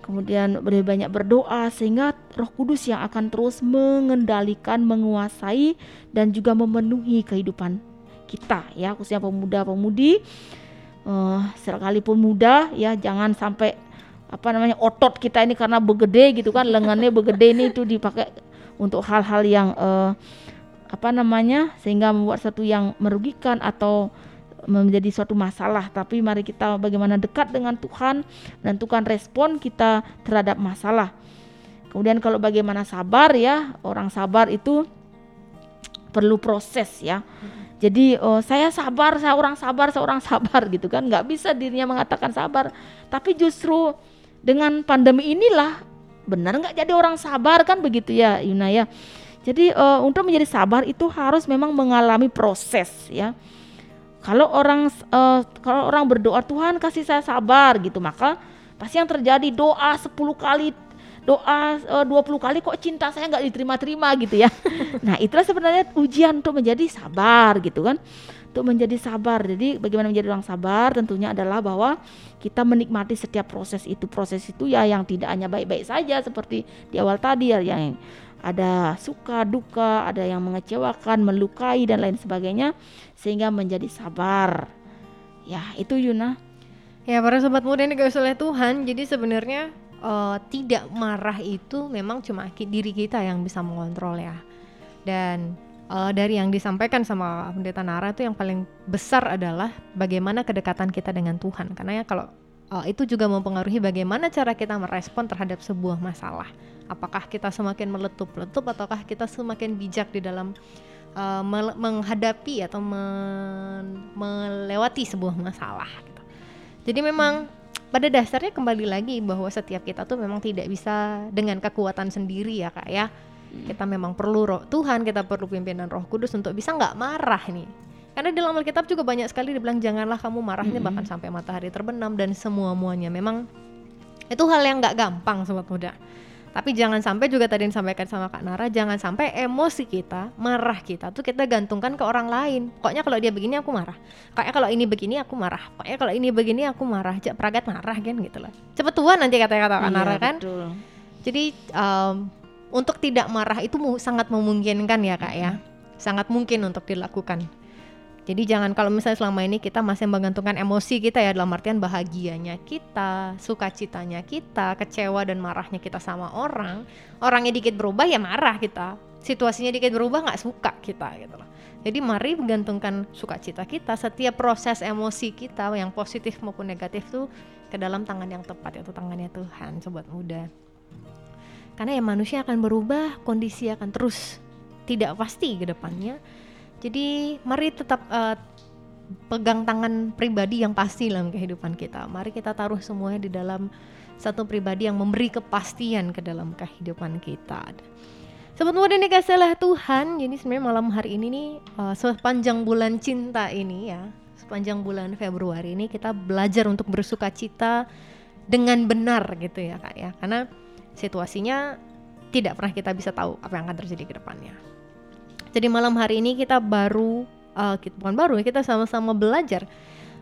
kemudian lebih banyak berdoa sehingga Roh Kudus yang akan terus mengendalikan, menguasai dan juga memenuhi kehidupan kita ya khususnya pemuda-pemudi. Uh, sekalipun muda ya jangan sampai apa namanya otot kita ini karena begede gitu kan lengannya begede ini itu dipakai untuk hal-hal yang uh, apa namanya sehingga membuat satu yang merugikan atau menjadi suatu masalah tapi mari kita bagaimana dekat dengan Tuhan dan Tuhan respon kita terhadap masalah. Kemudian kalau bagaimana sabar ya orang sabar itu perlu proses ya. Jadi oh, saya sabar saya orang sabar seorang sabar gitu kan. Nggak bisa dirinya mengatakan sabar. Tapi justru dengan pandemi inilah benar nggak jadi orang sabar kan begitu ya Yuna ya? Jadi uh, untuk menjadi sabar itu harus memang mengalami proses ya kalau orang uh, kalau orang berdoa Tuhan kasih saya sabar gitu, maka pasti yang terjadi doa 10 kali doa eh, uh, 20 kali kok cinta saya nggak diterima-terima gitu ya. nah, itulah sebenarnya ujian untuk menjadi sabar gitu kan. Untuk menjadi sabar. Jadi bagaimana menjadi orang sabar tentunya adalah bahwa kita menikmati setiap proses itu. Proses itu ya yang tidak hanya baik-baik saja seperti di awal tadi ya yang ada suka duka, ada yang mengecewakan, melukai dan lain sebagainya sehingga menjadi sabar. Ya, itu Yuna. Ya, para sobat muda ini guys oleh Tuhan. Jadi sebenarnya uh, tidak marah itu memang cuma diri kita yang bisa mengontrol ya. Dan uh, dari yang disampaikan sama Pendeta Nara itu yang paling besar adalah bagaimana kedekatan kita dengan Tuhan. Karena ya kalau uh, itu juga mempengaruhi bagaimana cara kita merespon terhadap sebuah masalah. Apakah kita semakin meletup-letup ataukah kita semakin bijak di dalam uh, menghadapi atau men melewati sebuah masalah. Gitu. Jadi memang pada dasarnya kembali lagi bahwa setiap kita tuh memang tidak bisa dengan kekuatan sendiri ya kak ya. Hmm. Kita memang perlu roh Tuhan, kita perlu pimpinan Roh Kudus untuk bisa nggak marah nih. Karena di dalam Alkitab juga banyak sekali dibilang janganlah kamu marahnya hmm. bahkan sampai matahari terbenam dan semua muanya. Memang itu hal yang nggak gampang sobat muda. Tapi jangan sampai juga tadi yang disampaikan sama Kak Nara, jangan sampai emosi kita, marah kita tuh kita gantungkan ke orang lain. Pokoknya kalau dia begini aku marah. Pokoknya kalau ini begini aku marah. Pokoknya kalau ini begini aku marah. Cek peragat marah kan gitu loh. Cepet tua nanti kata-kata Kak iya, Nara kan. Betul. Jadi um, untuk tidak marah itu sangat memungkinkan ya Kak ya. Sangat mungkin untuk dilakukan jadi jangan kalau misalnya selama ini kita masih menggantungkan emosi kita ya dalam artian bahagianya kita, sukacitanya kita, kecewa dan marahnya kita sama orang, orangnya dikit berubah ya marah kita, situasinya dikit berubah nggak suka kita gitu loh. Jadi mari menggantungkan sukacita kita, setiap proses emosi kita yang positif maupun negatif tuh ke dalam tangan yang tepat yaitu tangannya Tuhan, sobat muda. Karena ya manusia akan berubah, kondisi akan terus tidak pasti ke depannya jadi mari tetap uh, pegang tangan pribadi yang pasti dalam kehidupan kita. Mari kita taruh semuanya di dalam satu pribadi yang memberi kepastian ke dalam kehidupan kita. Muda ini kasihlah Tuhan. Jadi sebenarnya malam hari ini nih uh, sepanjang bulan cinta ini ya, sepanjang bulan Februari ini kita belajar untuk bersuka cita dengan benar gitu ya kak ya. Karena situasinya tidak pernah kita bisa tahu apa yang akan terjadi ke depannya. Jadi malam hari ini kita baru uh, kita bukan baru kita sama-sama belajar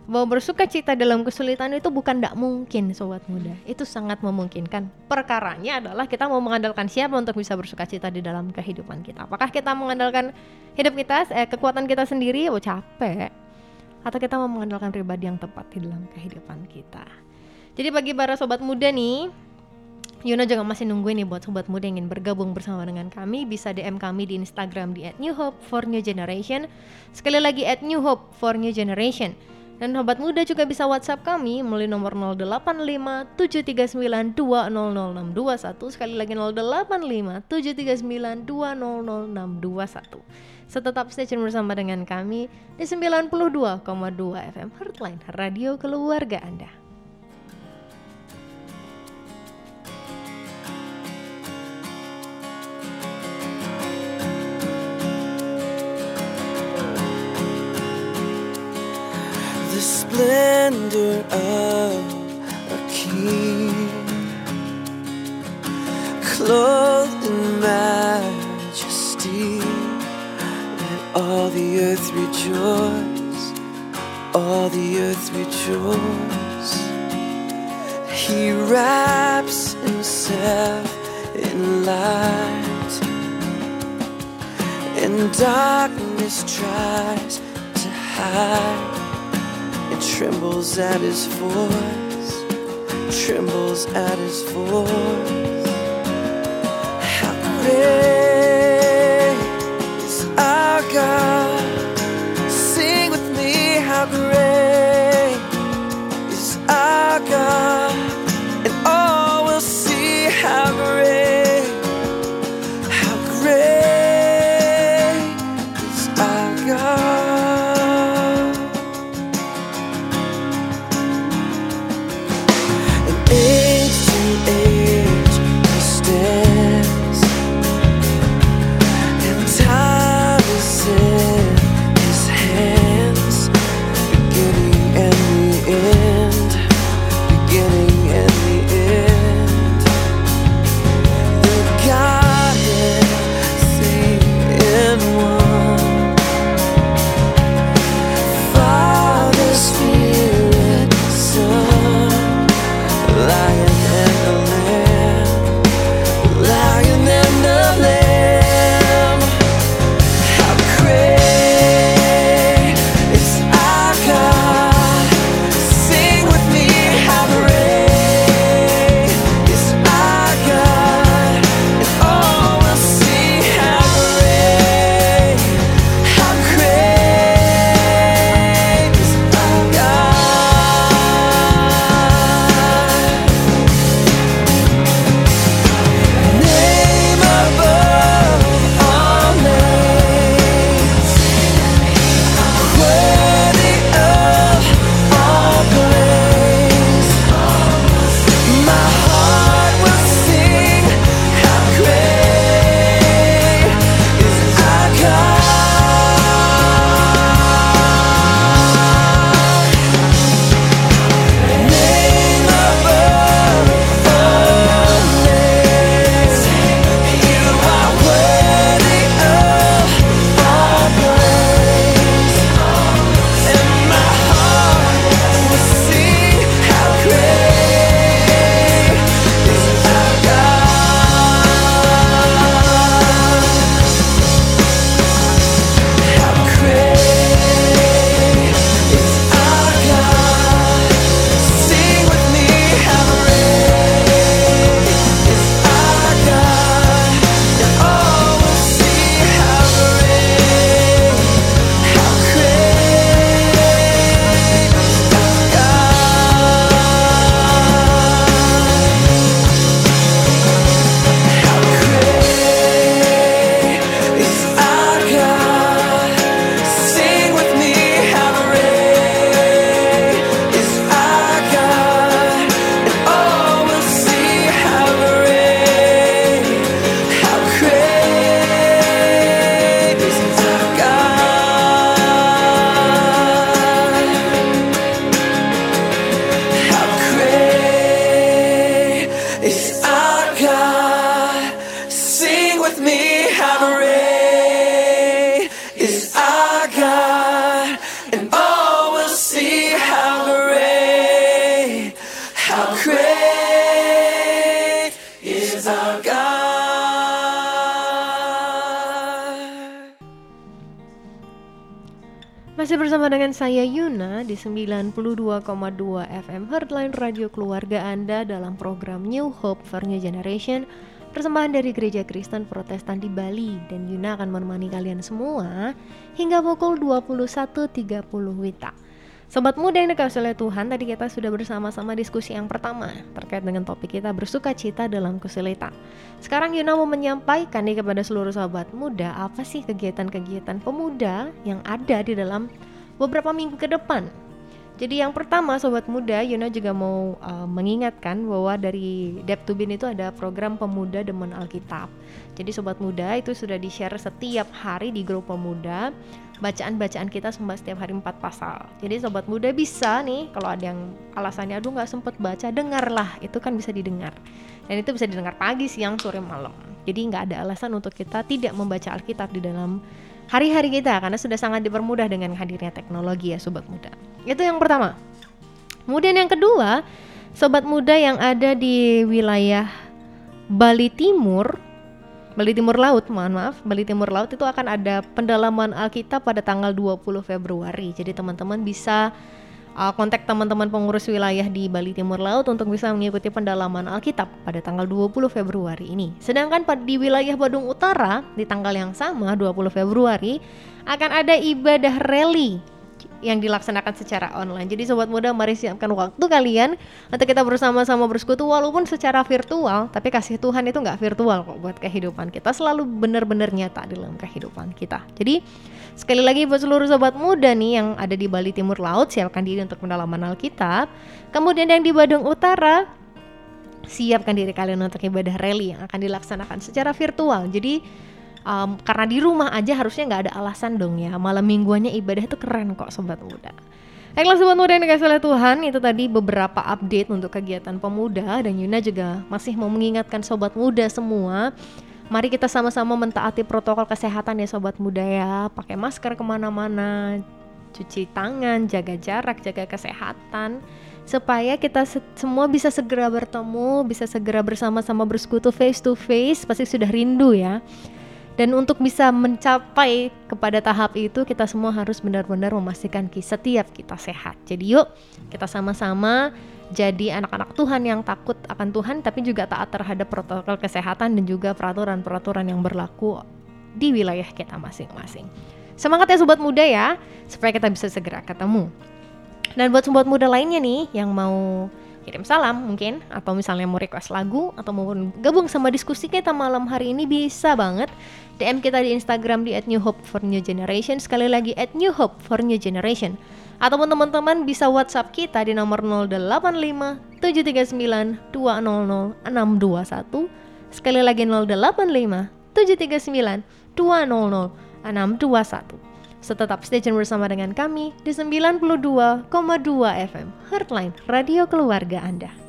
bahwa bersuka cita dalam kesulitan itu bukan tidak mungkin sobat muda. Itu sangat memungkinkan. Perkaranya adalah kita mau mengandalkan siapa untuk bisa bersuka cita di dalam kehidupan kita. Apakah kita mengandalkan hidup kita eh, kekuatan kita sendiri? Oh capek. Atau kita mau mengandalkan pribadi yang tepat di dalam kehidupan kita? Jadi bagi para sobat muda nih Yuna juga masih nungguin nih buat sobat muda yang ingin bergabung bersama dengan kami bisa DM kami di Instagram di @newhope4newgeneration. Sekali lagi @newhope4newgeneration. Dan sobat muda juga bisa WhatsApp kami melalui nomor 085739200621 sekali lagi 085739200621. Setetap stay tune bersama dengan kami di 92,2 FM Heartline Radio Keluarga Anda. Splendor of a king, clothed in majesty. Let all the earth rejoice, all the earth rejoice. He wraps himself in light, and darkness tries to hide trembles at his voice, trembles at his voice. How great FM Heartline Radio Keluarga Anda dalam program New Hope for New Generation. Persembahan dari Gereja Kristen Protestan di Bali Dan Yuna akan menemani kalian semua hingga pukul 21.30 Wita. Sobat muda yang dikasih oleh Tuhan, tadi kita sudah bersama-sama diskusi yang pertama terkait dengan topik kita bersuka cita dalam kesulitan. Sekarang Yuna mau menyampaikan nih kepada seluruh sobat muda, apa sih kegiatan-kegiatan pemuda yang ada di dalam beberapa minggu ke depan jadi yang pertama sobat muda, Yuna juga mau uh, mengingatkan bahwa dari Dep to Bin itu ada program pemuda demen Alkitab. Jadi sobat muda itu sudah di-share setiap hari di grup pemuda. Bacaan-bacaan kita setiap hari empat pasal. Jadi sobat muda bisa nih kalau ada yang alasannya aduh nggak sempet baca, dengarlah. Itu kan bisa didengar. Dan itu bisa didengar pagi, siang, sore, malam. Jadi nggak ada alasan untuk kita tidak membaca Alkitab di dalam hari-hari kita karena sudah sangat dipermudah dengan hadirnya teknologi ya sobat muda. Itu yang pertama. Kemudian yang kedua, sobat muda yang ada di wilayah Bali Timur, Bali Timur Laut, mohon maaf, Bali Timur Laut itu akan ada pendalaman Alkitab pada tanggal 20 Februari. Jadi teman-teman bisa uh, kontak teman-teman pengurus wilayah di Bali Timur Laut untuk bisa mengikuti pendalaman Alkitab pada tanggal 20 Februari ini. Sedangkan di wilayah Badung Utara di tanggal yang sama 20 Februari akan ada ibadah rally yang dilaksanakan secara online. Jadi sobat muda mari siapkan waktu kalian untuk kita bersama-sama bersekutu walaupun secara virtual, tapi kasih Tuhan itu nggak virtual kok buat kehidupan kita selalu benar-benar nyata dalam kehidupan kita. Jadi sekali lagi buat seluruh sobat muda nih yang ada di Bali Timur Laut siapkan diri untuk pendalaman Alkitab. Kemudian yang di Badung Utara siapkan diri kalian untuk ibadah rally yang akan dilaksanakan secara virtual. Jadi um, karena di rumah aja harusnya nggak ada alasan dong ya. Malam mingguannya ibadah itu keren kok sobat muda. Baiklah sobat muda yang dikasih oleh Tuhan itu tadi beberapa update untuk kegiatan pemuda dan Yuna juga masih mau mengingatkan sobat muda semua. Mari kita sama-sama mentaati protokol kesehatan ya sobat muda ya. Pakai masker ke mana-mana Cuci tangan, jaga jarak, jaga kesehatan supaya kita se semua bisa segera bertemu, bisa segera bersama-sama bersekutu face to face, pasti sudah rindu ya. Dan untuk bisa mencapai kepada tahap itu kita semua harus benar-benar memastikan setiap kita sehat. Jadi yuk kita sama-sama jadi anak-anak Tuhan yang takut akan Tuhan tapi juga taat terhadap protokol kesehatan dan juga peraturan-peraturan yang berlaku di wilayah kita masing-masing. Semangat ya sobat muda ya, supaya kita bisa segera ketemu. Dan buat sobat muda lainnya nih yang mau kirim salam mungkin atau misalnya mau request lagu atau mau gabung sama diskusi kita malam hari ini bisa banget DM kita di Instagram di @newhope_for_new_generation sekali lagi @newhope_for_new_generation ataupun teman-teman bisa WhatsApp kita di nomor 085 739 200 621 sekali lagi 085 739 200 621 So tetap stay tune bersama dengan kami di 92,2 FM Heartline Radio Keluarga Anda.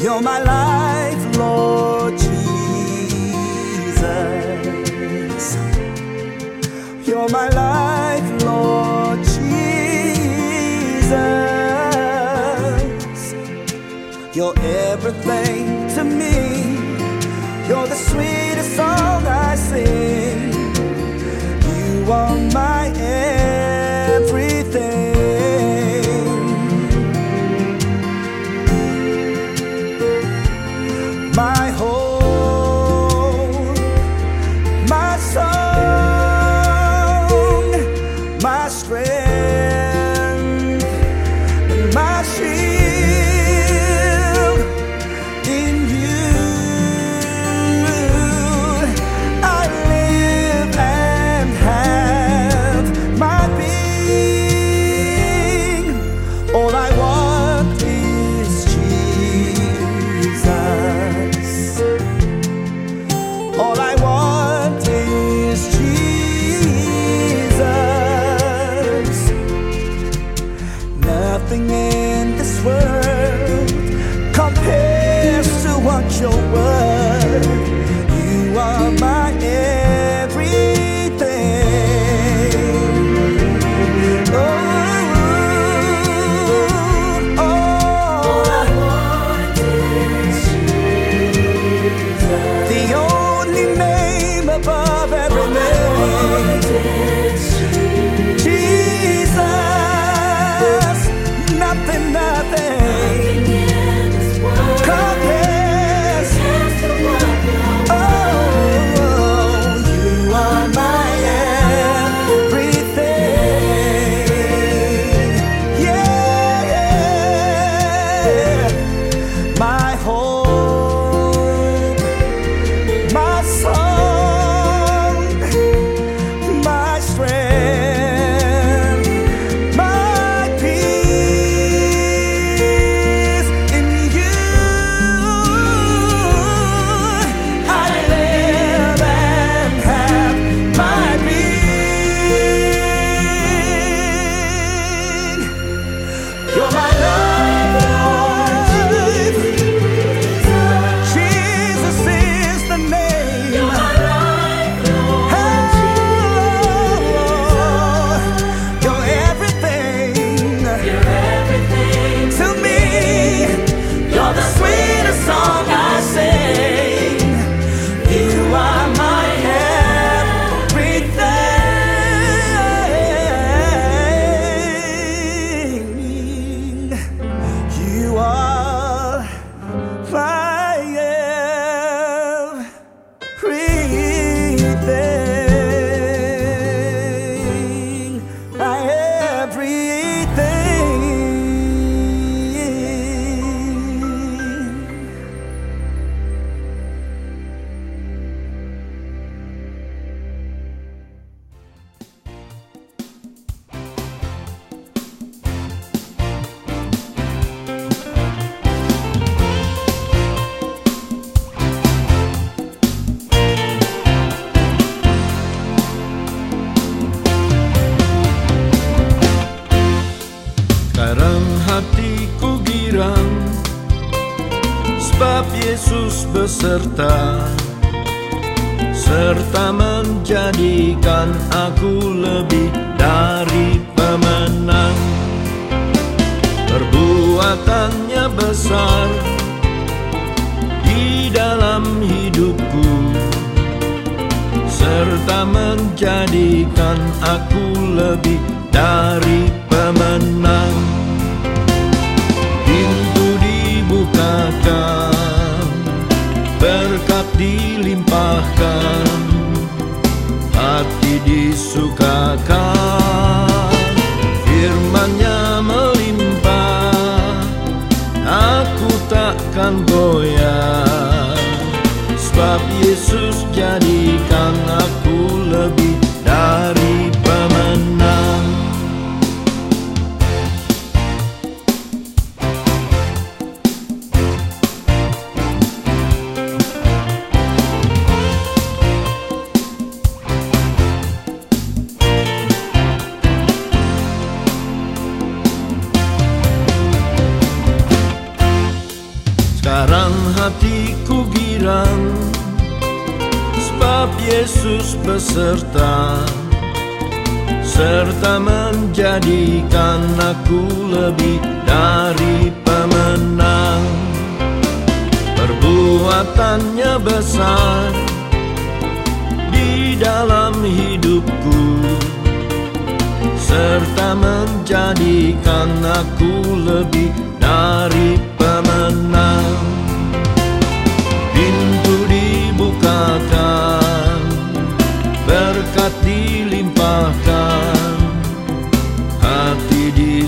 You're my life, Lord Jesus. You're my life, Lord Jesus. You're everything to me. You're the sweetest song I sing. You are my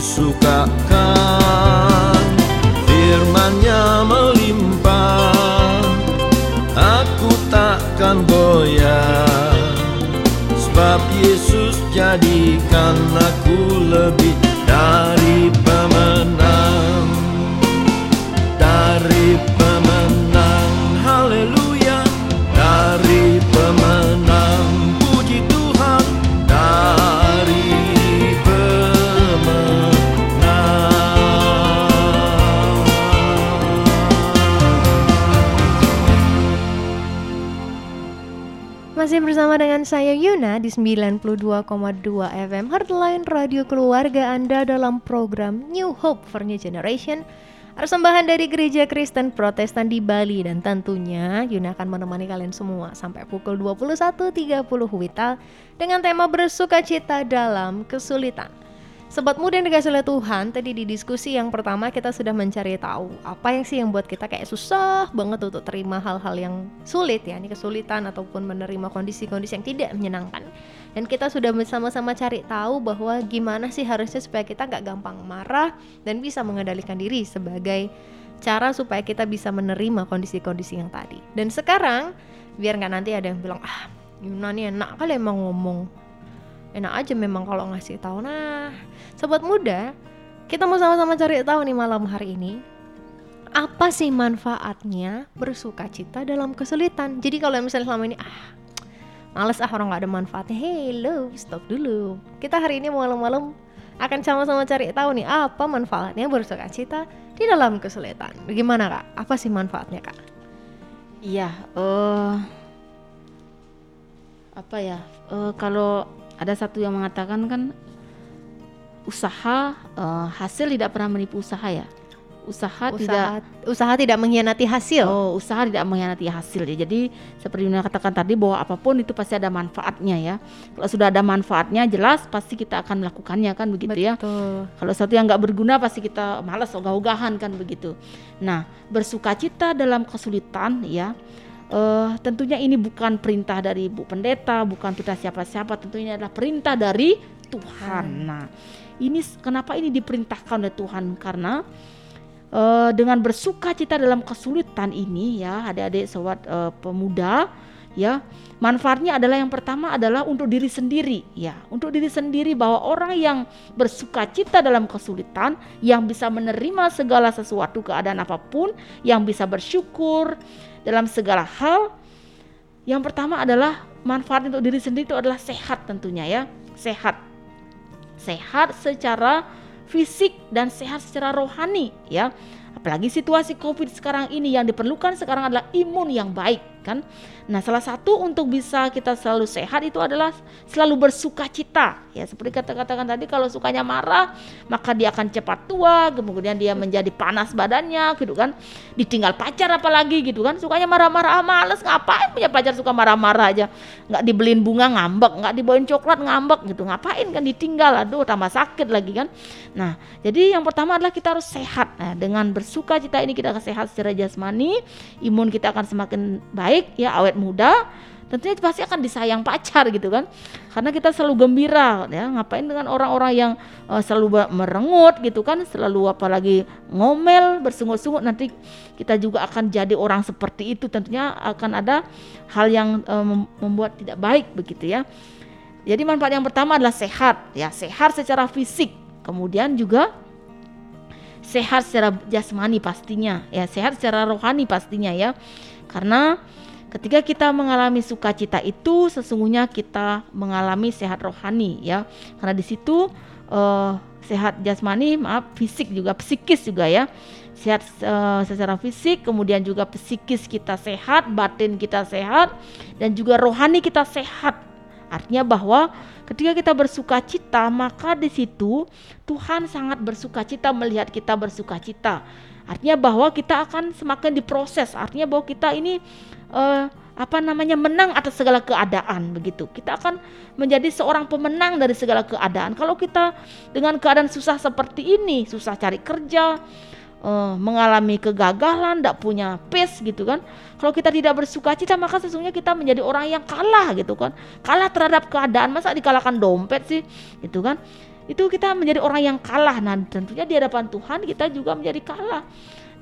disukakan, firmannya melimpah, aku takkan goyah. Sebab Yesus jadikan aku lebih bersama dengan saya Yuna di 92,2 FM Heartline Radio Keluarga Anda dalam program New Hope for New Generation Persembahan dari Gereja Kristen Protestan di Bali dan tentunya Yuna akan menemani kalian semua sampai pukul 21.30 Wita dengan tema bersuka cita dalam kesulitan. Sobat muda yang dikasih oleh Tuhan, tadi di diskusi yang pertama kita sudah mencari tahu apa yang sih yang buat kita kayak susah banget untuk terima hal-hal yang sulit ya, ini kesulitan ataupun menerima kondisi-kondisi yang tidak menyenangkan. Dan kita sudah bersama-sama cari tahu bahwa gimana sih harusnya supaya kita nggak gampang marah dan bisa mengendalikan diri sebagai cara supaya kita bisa menerima kondisi-kondisi yang tadi. Dan sekarang biar nggak nanti ada yang bilang ah Yuna nih enak kali emang ngomong enak aja memang kalau ngasih tahu. Nah sobat muda kita mau sama-sama cari tahu nih malam hari ini apa sih manfaatnya bersuka cita dalam kesulitan? Jadi kalau misalnya selama ini ah males ah orang nggak ada manfaatnya hello stop dulu. Kita hari ini malam-malam akan sama-sama cari tahu nih apa manfaatnya bersuka cita di dalam kesulitan? Gimana kak? Apa sih manfaatnya kak? Iya, eh apa ya? eh, kalau ada satu yang mengatakan kan usaha eh, hasil tidak pernah menipu usaha ya. Usaha, tidak usaha usaha tidak mengkhianati hasil Oh, usaha tidak mengkhianati hasil ya. Jadi seperti yang katakan tadi bahwa apa pun itu pasti ada manfaatnya ya. Kalau sudah ada manfaatnya jelas pasti kita akan melakukannya kan begitu ya. Betul. Kalau sesuatu yang nggak berguna pasti kita malas ogah-ogahan kan begitu. Nah, bersukacita dalam kesulitan ya. Eh, tentunya ini bukan perintah dari Bu Pendeta, bukan perintah siapa-siapa, tentunya adalah perintah dari Tuhan. Nah, ini kenapa ini diperintahkan oleh Tuhan? Karena eh, dengan bersukacita dalam kesulitan ini ya, adik-adik sobat eh, pemuda ya, manfaatnya adalah yang pertama adalah untuk diri sendiri ya, untuk diri sendiri bahwa orang yang bersukacita dalam kesulitan, yang bisa menerima segala sesuatu keadaan apa pun, yang bisa bersyukur dalam segala hal. Yang pertama adalah manfaat untuk diri sendiri itu adalah sehat tentunya ya, sehat. Sehat secara fisik dan sehat secara rohani ya. Apalagi situasi Covid sekarang ini yang diperlukan sekarang adalah imun yang baik kan. Nah, salah satu untuk bisa kita selalu sehat itu adalah selalu bersuka cita. Ya, seperti kata-katakan tadi kalau sukanya marah, maka dia akan cepat tua, kemudian dia menjadi panas badannya gitu kan. Ditinggal pacar apalagi gitu kan. Sukanya marah-marah, ah, males ngapain punya pacar suka marah-marah aja. Nggak dibeliin bunga ngambek, nggak dibawain coklat ngambek gitu. Ngapain kan ditinggal, aduh tambah sakit lagi kan. Nah, jadi yang pertama adalah kita harus sehat. Nah, dengan bersuka cita ini kita akan sehat secara jasmani, imun kita akan semakin baik ya awet muda tentunya pasti akan disayang pacar gitu kan. Karena kita selalu gembira ya. Ngapain dengan orang-orang yang uh, selalu merengut gitu kan selalu apalagi ngomel bersungut-sungut nanti kita juga akan jadi orang seperti itu. Tentunya akan ada hal yang uh, membuat tidak baik begitu ya. Jadi manfaat yang pertama adalah sehat ya. Sehat secara fisik kemudian juga sehat secara jasmani pastinya ya. Sehat secara rohani pastinya ya. Karena Ketika kita mengalami sukacita itu sesungguhnya kita mengalami sehat rohani ya. Karena di situ uh, sehat jasmani, maaf fisik juga psikis juga ya. Sehat uh, secara fisik, kemudian juga psikis kita sehat, batin kita sehat dan juga rohani kita sehat. Artinya bahwa ketika kita bersuka cita, maka di situ Tuhan sangat bersuka cita melihat kita bersuka cita. Artinya bahwa kita akan semakin diproses. Artinya bahwa kita ini uh, apa namanya menang atas segala keadaan begitu. Kita akan menjadi seorang pemenang dari segala keadaan. Kalau kita dengan keadaan susah seperti ini, susah cari kerja, uh, mengalami kegagalan, tidak punya pace gitu kan. Kalau kita tidak bersuka cita maka sesungguhnya kita menjadi orang yang kalah gitu kan. Kalah terhadap keadaan. Masa dikalahkan dompet sih? Gitu kan. Itu kita menjadi orang yang kalah. Nah, tentunya di hadapan Tuhan kita juga menjadi kalah.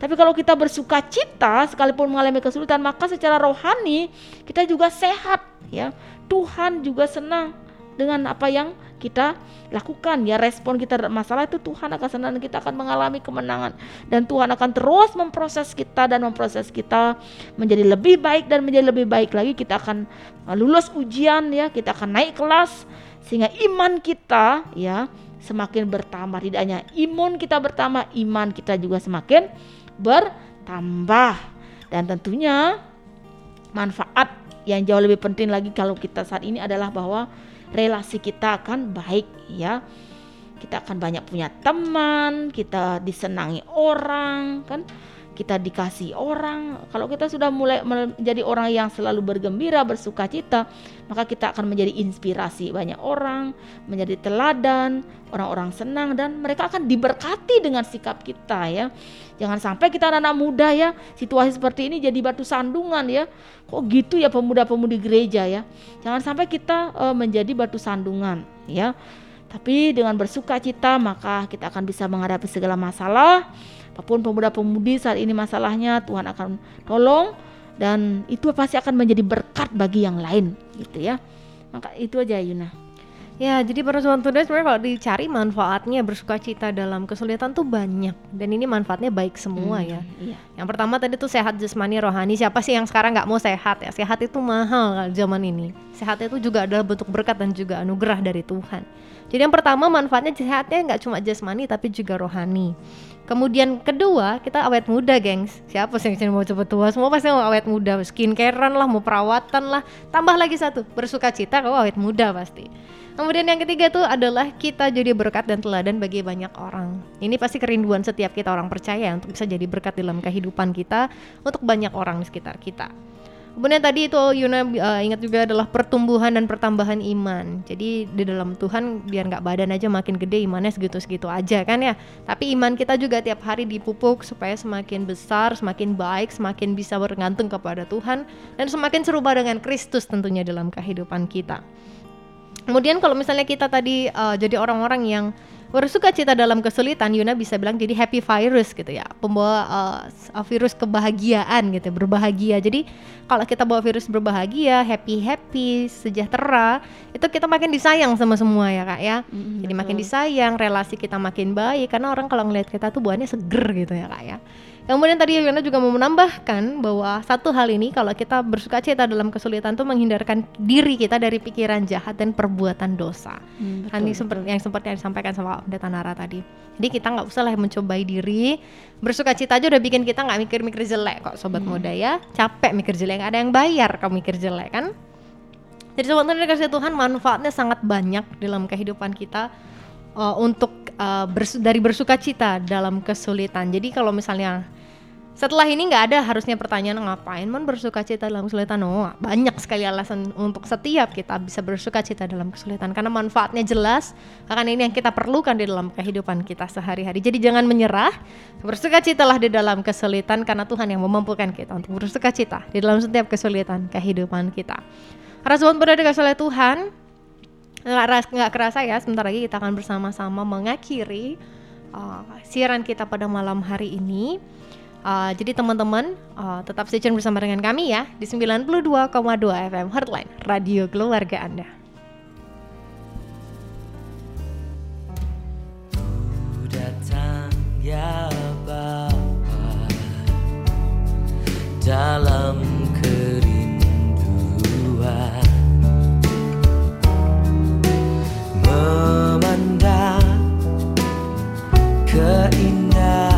Tapi kalau kita bersuka cita sekalipun mengalami kesulitan maka secara rohani kita juga sehat ya. Tuhan juga senang dengan apa yang kita lakukan ya respon kita masalah itu Tuhan akan senang kita akan mengalami kemenangan dan Tuhan akan terus memproses kita dan memproses kita menjadi lebih baik dan menjadi lebih baik lagi kita akan lulus ujian ya kita akan naik kelas sehingga iman kita ya semakin bertambah. Tidak hanya imun kita bertambah iman kita juga semakin bertambah. Dan tentunya manfaat yang jauh lebih penting lagi kalau kita saat ini adalah bahwa relasi kita akan baik ya. Kita akan banyak punya teman kita disenangi orang kan kita dikasih orang, kalau kita sudah mulai menjadi orang yang selalu bergembira, bersuka cita, maka kita akan menjadi inspirasi banyak orang, menjadi teladan, orang-orang senang dan mereka akan diberkati dengan sikap kita ya. Jangan sampai kita anak-anak muda ya, situasi seperti ini jadi batu sandungan ya. Kok gitu ya pemuda-pemudi gereja ya. Jangan sampai kita uh, menjadi batu sandungan ya. Tapi dengan bersuka cita maka kita akan bisa menghadapi segala masalah apa pun pemuda-pemudi saat ini masalahnya Tuhan akan tolong dan itu pasti akan menjadi berkat bagi yang lain gitu ya maka itu aja Yuna Ya, jadi para sobat tunas sebenarnya kalau dicari manfaatnya bersuka cita dalam kesulitan tuh banyak dan ini manfaatnya baik semua hmm, ya. Iya. Yang pertama tadi tuh sehat jasmani rohani. Siapa sih yang sekarang nggak mau sehat ya? Sehat itu mahal zaman ini. Sehat itu juga adalah bentuk berkat dan juga anugerah dari Tuhan. Jadi yang pertama manfaatnya sehatnya nggak cuma jasmani tapi juga rohani. Kemudian kedua, kita awet muda, gengs. Siapa sih yang mau cepet tua? Semua pasti mau awet muda, skincarean lah, mau perawatan lah. Tambah lagi satu, bersuka cita kau awet muda pasti. Kemudian yang ketiga tuh adalah kita jadi berkat dan teladan bagi banyak orang. Ini pasti kerinduan setiap kita orang percaya untuk bisa jadi berkat dalam kehidupan kita untuk banyak orang di sekitar kita. Kemudian tadi itu Yuna uh, ingat juga adalah pertumbuhan dan pertambahan iman. Jadi di dalam Tuhan biar nggak badan aja makin gede imannya segitu-segitu aja kan ya. Tapi iman kita juga tiap hari dipupuk supaya semakin besar, semakin baik, semakin bisa bergantung kepada Tuhan dan semakin serupa dengan Kristus tentunya dalam kehidupan kita. Kemudian kalau misalnya kita tadi uh, jadi orang-orang yang bersuka cita dalam kesulitan Yuna bisa bilang jadi happy virus gitu ya. Pembawa uh, virus kebahagiaan gitu berbahagia. Jadi kalau kita bawa virus berbahagia happy happy sejahtera itu kita makin disayang sama semua ya kak ya. Jadi makin disayang relasi kita makin baik. Karena orang kalau ngelihat kita tuh buahnya seger gitu ya kak ya Kemudian tadi Yana juga mau menambahkan bahwa satu hal ini kalau kita bersuka cita dalam kesulitan itu menghindarkan diri kita dari pikiran jahat dan perbuatan dosa. Hmm, Kan ini seperti yang seperti yang disampaikan sama Pendeta Nara tadi. Jadi kita nggak usah lah mencobai diri bersuka cita aja udah bikin kita nggak mikir-mikir jelek kok sobat muda ya. Capek mikir jelek, ada yang bayar kalau mikir jelek kan. Jadi sobat muda dikasih Tuhan manfaatnya sangat banyak dalam kehidupan kita uh, untuk uh, bersu- dari bersuka cita dalam kesulitan. Jadi kalau misalnya setelah ini nggak ada harusnya pertanyaan ngapain man bersuka cita dalam kesulitan? Oh banyak sekali alasan untuk setiap kita bisa bersuka cita dalam kesulitan. Karena manfaatnya jelas akan ini yang kita perlukan di dalam kehidupan kita sehari-hari. Jadi jangan menyerah bersuka citalah di dalam kesulitan karena Tuhan yang memampukan kita untuk bersuka cita di dalam setiap kesulitan kehidupan kita. Karena sobat berada dikasih oleh Tuhan. Nggak nggak kerasa ya sebentar lagi kita akan bersama-sama mengakhiri uh, siaran kita pada malam hari ini Uh, jadi teman-teman uh, tetap stay tune bersama dengan kami ya di 92,2 FM Heartline Radio Keluarga Anda. Datang ya Bapa dalam kerinduan memandang keindahanmu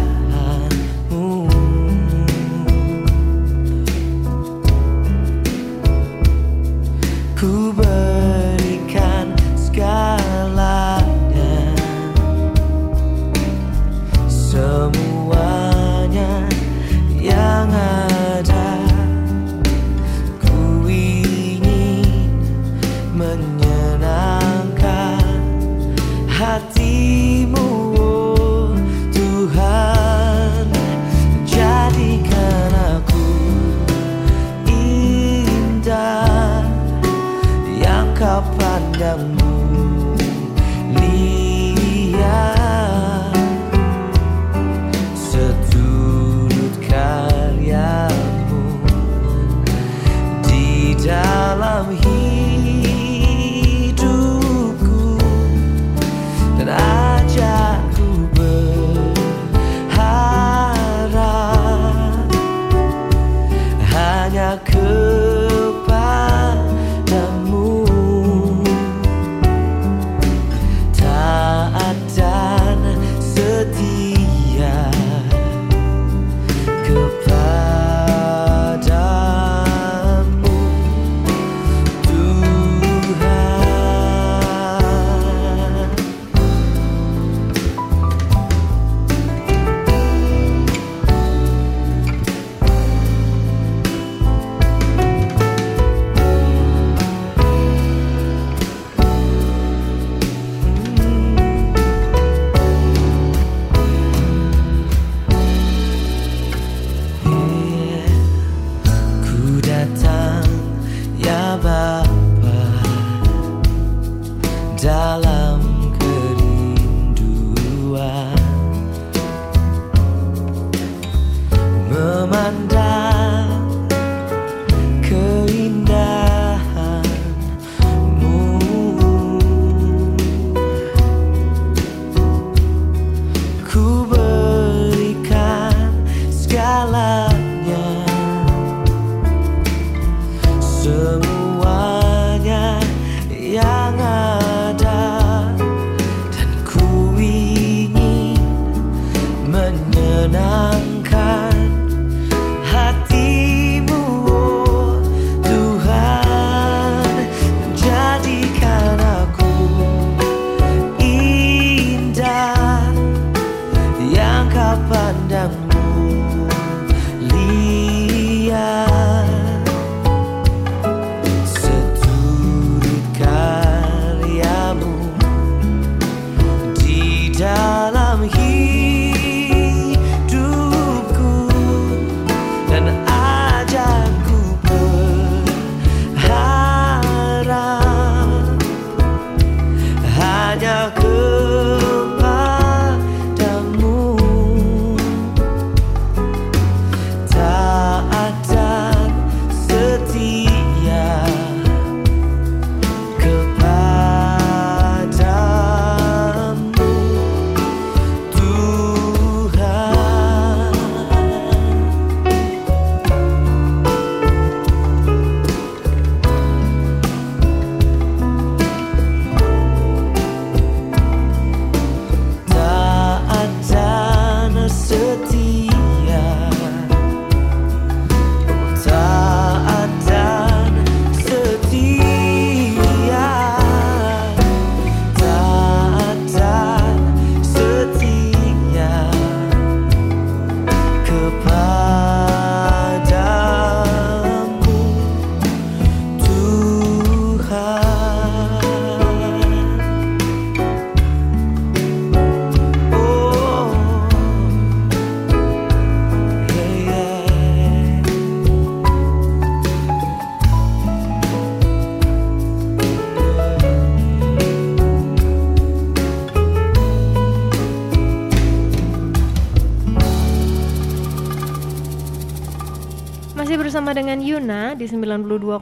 dengan Yuna di 92,2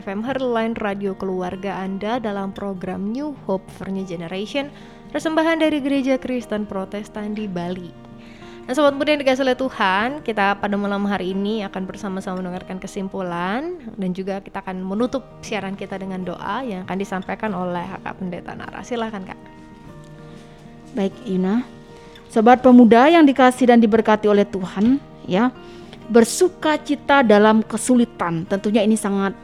FM Herline Radio Keluarga Anda dalam program New Hope for New Generation Persembahan dari Gereja Kristen Protestan di Bali. Nah Sobat Muda yang dikasih oleh Tuhan Kita pada malam hari ini akan bersama-sama mendengarkan kesimpulan Dan juga kita akan menutup siaran kita dengan doa Yang akan disampaikan oleh Kak Pendeta Nara. Silahkan Kak. Baik Yuna. Sobat pemuda yang dikasih dan diberkati oleh Tuhan ya bersuka cita dalam kesulitan. Tentunya ini sangat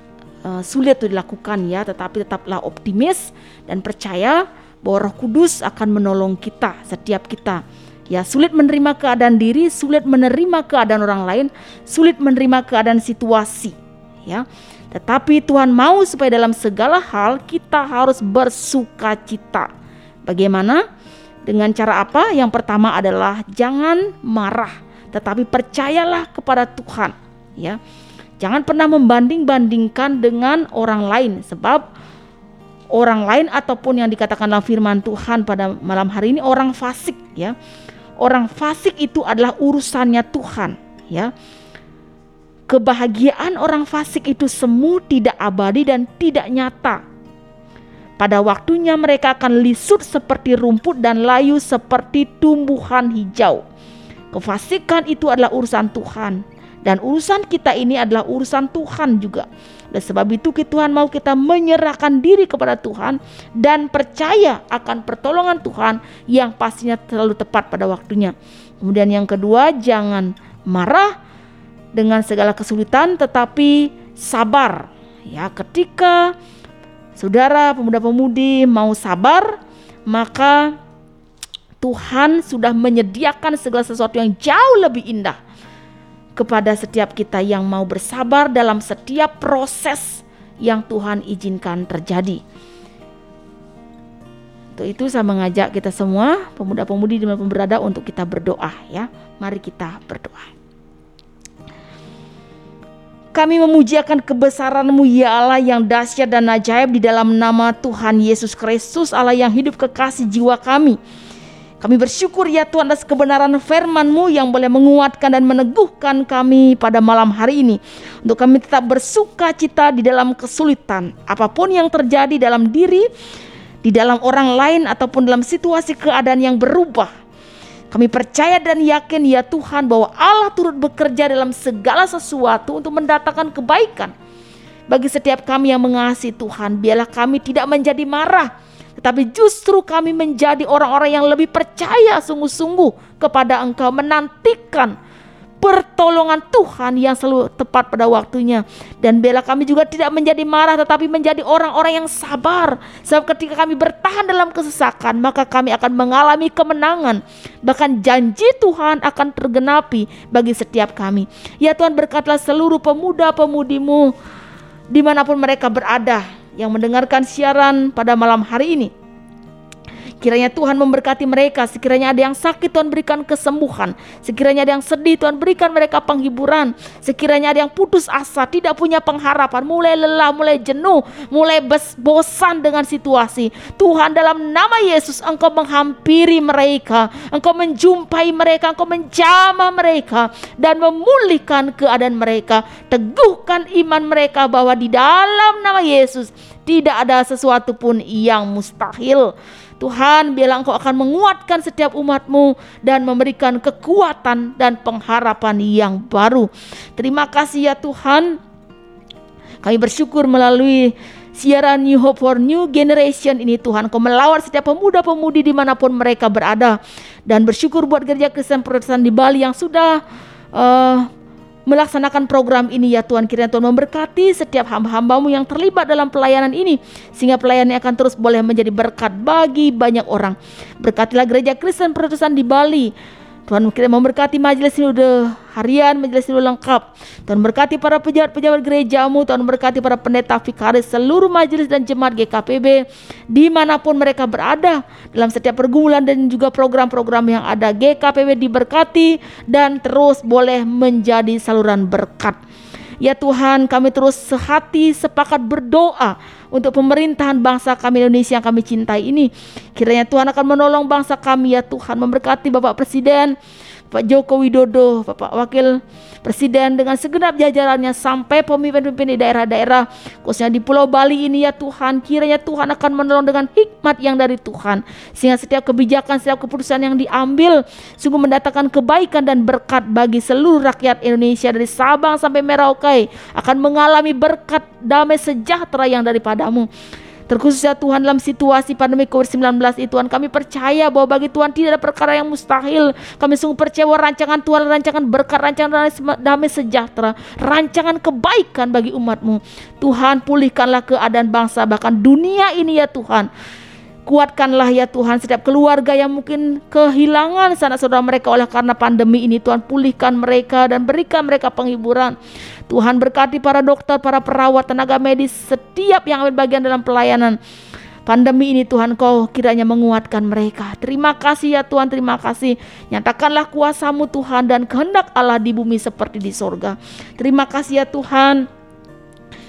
uh, sulit untuk dilakukan ya, tetapi tetaplah optimis dan percaya bahwa Roh Kudus akan menolong kita, setiap kita. Ya, sulit menerima keadaan diri, sulit menerima keadaan orang lain, sulit menerima keadaan situasi, ya. Tetapi Tuhan mau supaya dalam segala hal kita harus bersuka cita. Bagaimana? Dengan cara apa? Yang pertama adalah jangan marah tetapi percayalah kepada Tuhan ya. Jangan pernah membanding-bandingkan dengan orang lain sebab orang lain ataupun yang dikatakan dalam firman Tuhan pada malam hari ini orang fasik ya. Orang fasik itu adalah urusannya Tuhan ya. Kebahagiaan orang fasik itu semu tidak abadi dan tidak nyata. Pada waktunya mereka akan lisut seperti rumput dan layu seperti tumbuhan hijau. Kefasikan itu adalah urusan Tuhan dan urusan kita ini adalah urusan Tuhan juga. Dan sebab itu Tuhan mau kita menyerahkan diri kepada Tuhan dan percaya akan pertolongan Tuhan yang pastinya terlalu tepat pada waktunya. Kemudian yang kedua, jangan marah dengan segala kesulitan tetapi sabar. Ya, ketika saudara pemuda-pemudi mau sabar, maka Tuhan sudah menyediakan segala sesuatu yang jauh lebih indah kepada setiap kita yang mau bersabar dalam setiap proses yang Tuhan izinkan terjadi. Untuk itu saya mengajak kita semua pemuda-pemudi di mana berada untuk kita berdoa ya. Mari kita berdoa. Kami memujiakan kebesaran-Mu ya Allah yang dahsyat dan ajaib di dalam nama Tuhan Yesus Kristus Allah yang hidup kekasih jiwa kami. Kami bersyukur ya Tuhan atas kebenaran firman-Mu yang boleh menguatkan dan meneguhkan kami pada malam hari ini. Untuk kami tetap bersuka cita di dalam kesulitan. Apa pun yang terjadi dalam diri, di dalam orang lain ataupun dalam situasi keadaan yang berubah. Kami percaya dan yakin ya Tuhan bahwa Allah turut bekerja dalam segala sesuatu untuk mendatangkan kebaikan. Bagi setiap kami yang mengasihi Tuhan, biarlah kami tidak menjadi marah, tetapi justru kami menjadi orang-orang yang lebih percaya sungguh-sungguh kepada Engkau, menantikan pertolongan Tuhan yang selalu tepat pada waktunya. Dan bela kami juga tidak menjadi marah tetapi menjadi orang-orang yang sabar. Sebab ketika kami bertahan dalam kesesakan maka kami akan mengalami kemenangan. Bahkan janji Tuhan akan tergenapi bagi setiap kami. Ya Tuhan berkatlah seluruh pemuda-pemudimu di mana pun mereka berada yang mendengarkan siaran pada malam hari ini. Kiranya Tuhan memberkati mereka. Sekiranya ada yang sakit, Tuhan berikan kesembuhan. Sekiranya ada yang sedih, Tuhan berikan mereka penghiburan. Sekiranya ada yang putus asa, tidak punya pengharapan, mulai lelah, mulai jenuh, mulai bosan dengan situasi. Tuhan dalam nama Yesus, Engkau menghampiri mereka. Engkau menjumpai mereka, Engkau menjamah mereka. Dan memulihkan keadaan mereka. Teguhkan iman mereka bahwa di dalam nama Yesus tidak ada sesuatu pun yang mustahil. Tuhan biarlah engkau akan menguatkan setiap umatmu dan memberikan kekuatan dan pengharapan yang baru. Terima kasih ya Tuhan. Kami bersyukur melalui siaran New Hope for New Generation ini Tuhan Kau melawat setiap pemuda-pemudi di mana pun mereka berada dan bersyukur buat gereja Kristen Protestan di Bali yang sudah uh, melaksanakan program ini ya Tuhan. Kiranya Tuhan memberkati setiap hamba-hambamu yang terlibat dalam pelayanan ini sehingga pelayanannya akan terus boleh menjadi berkat bagi banyak orang. Berkatilah gereja Kristen Protestan di Bali Tuhan kita memberkati majelis ini udah harian, majelis ini lengkap. Tuhan berkati para pejabat-pejabat gerejamu, Tuhan berkati para pendeta vikaris, seluruh majelis dan jemaat GKPB, di mana pun mereka berada, dalam setiap pergumulan dan juga program-program yang ada. GKPB diberkati dan terus boleh menjadi saluran berkat. Ya Tuhan, kami terus sehati sepakat berdoa untuk pemerintahan bangsa kami Indonesia yang kami cintai ini. Kiranya Tuhan akan menolong bangsa kami ya Tuhan, memberkati Bapak Presiden, Pak Joko Widodo, Bapak Wakil Presiden dengan segenap jajarannya sampai pemimpin-pemimpin di daerah-daerah khususnya di Pulau Bali ini ya Tuhan kiranya Tuhan akan menolong dengan hikmat yang dari Tuhan. Sehingga setiap kebijakan setiap keputusan yang diambil sungguh mendatangkan kebaikan dan berkat bagi seluruh rakyat Indonesia dari Sabang sampai Merauke akan mengalami berkat damai sejahtera yang daripadamu Terkhususnya Tuhan dalam situasi pandemi COVID-19 itu Tuhan kami percaya bahwa bagi Tuhan tidak ada perkara yang mustahil. Kami sungguh percaya bahwa rancangan Tuhan rancangan berkat, rancangan damai sejahtera, rancangan kebaikan bagi umatmu. Tuhan pulihkanlah keadaan bangsa bahkan dunia ini ya Tuhan. Kuatkanlah ya Tuhan setiap keluarga yang mungkin kehilangan sanak saudara mereka oleh karena pandemi ini Tuhan pulihkan mereka dan berikan mereka penghiburan. Tuhan berkati para dokter, para perawat, tenaga medis setiap yang ambil bagian dalam pelayanan. Pandemi ini Tuhan kau kiranya menguatkan mereka. Terima kasih ya Tuhan, terima kasih. Nyatakanlah kuasamu Tuhan dan kehendak Allah di bumi seperti di sorga. Terima kasih ya Tuhan.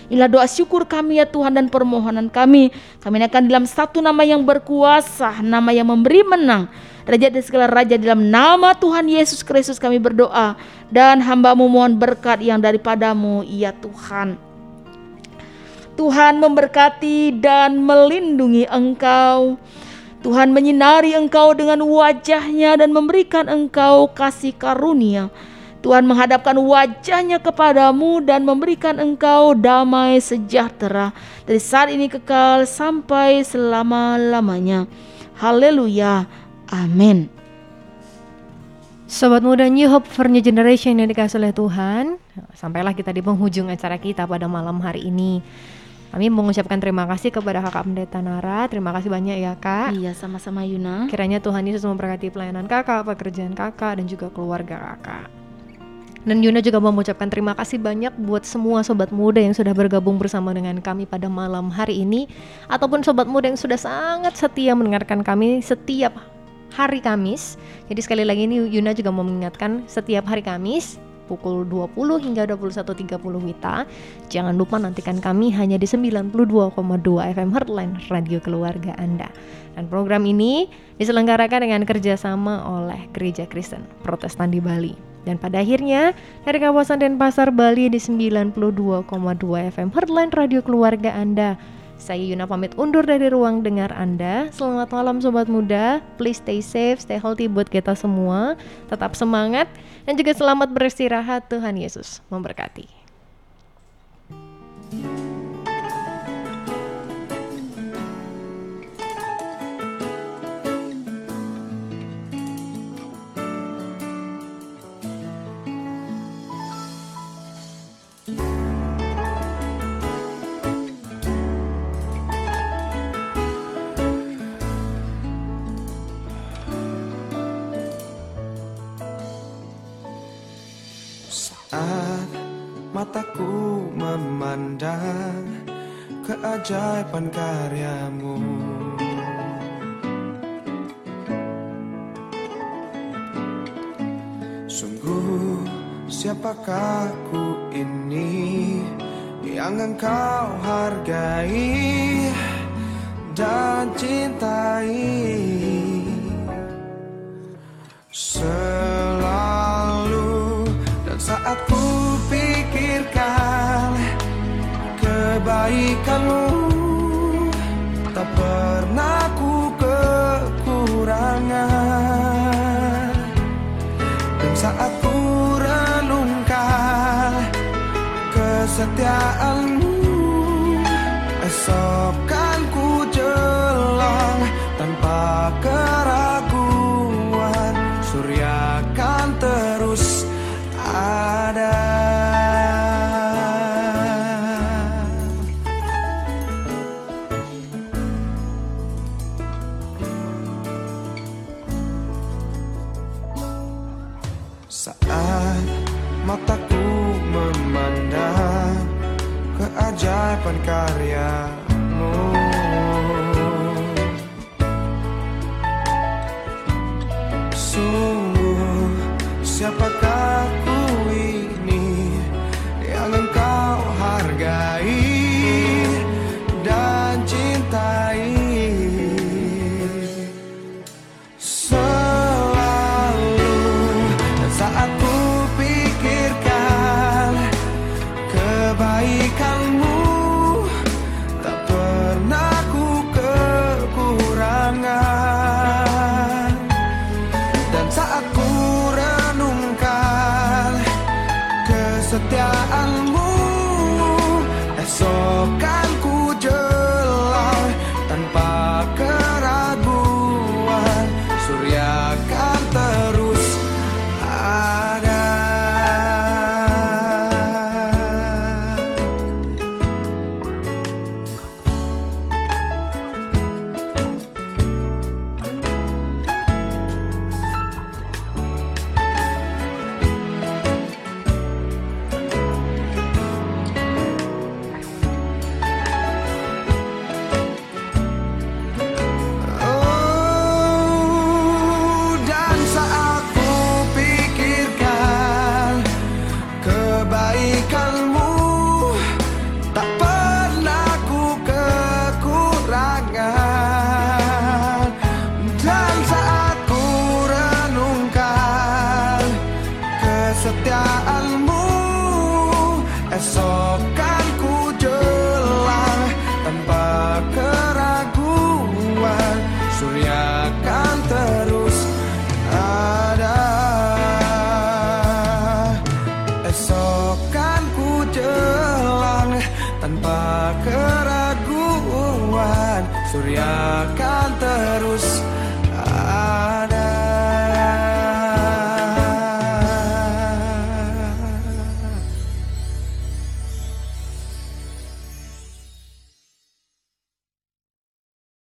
Inilah doa syukur kami ya Tuhan dan permohonan kami. Kami akan dalam satu nama yang berkuasa, nama yang memberi menang. Raja dan segala raja dalam nama Tuhan Yesus Kristus kami berdoa. Dan hambamu mohon berkat yang daripadamu ya Tuhan. Tuhan memberkati dan melindungi engkau. Tuhan menyinari engkau dengan wajahnya dan memberikan engkau kasih karunia. Tuhan menghadapkan wajahnya kepadamu dan memberikan engkau damai sejahtera dari saat ini kekal sampai selama-lamanya. Haleluya. Amin. Sobat muda New Hope for New Generation yang dikasih oleh Tuhan Sampailah kita di penghujung acara kita pada malam hari ini kami mengucapkan terima kasih kepada kakak pendeta Nara Terima kasih banyak ya kak Iya sama-sama Yuna Kiranya Tuhan Yesus memberkati pelayanan kakak, pekerjaan kakak, dan juga keluarga kakak dan Yuna juga mengucapkan terima kasih banyak buat semua sobat muda yang sudah bergabung bersama dengan kami pada malam hari ini ataupun sobat muda yang sudah sangat setia mendengarkan kami setiap hari Kamis. Jadi sekali lagi ini Yuna juga mau mengingatkan setiap hari Kamis pukul 20 hingga 21.30 Wita. Jangan lupa nantikan kami hanya di 92,2 FM Heartline Radio Keluarga Anda. Dan program ini diselenggarakan dengan kerjasama oleh Gereja Kristen Protestan di Bali. Dan pada akhirnya, dari kawasan Denpasar, Bali di 92,2 FM Heartline Radio Keluarga Anda. Saya Yuna pamit undur dari ruang dengar Anda. Selamat malam sobat muda. Please stay safe, stay healthy buat kita semua. Tetap semangat dan juga selamat beristirahat. Tuhan Yesus memberkati. Mataku memandang keajaiban karyamu. Sungguh siapakah ku ini yang engkau hargai dan cintai? Selalu saat ku kebaikanmu Tak pernah ku kekurangan. Dan saat ku renungkan Kesetiaanmu Esok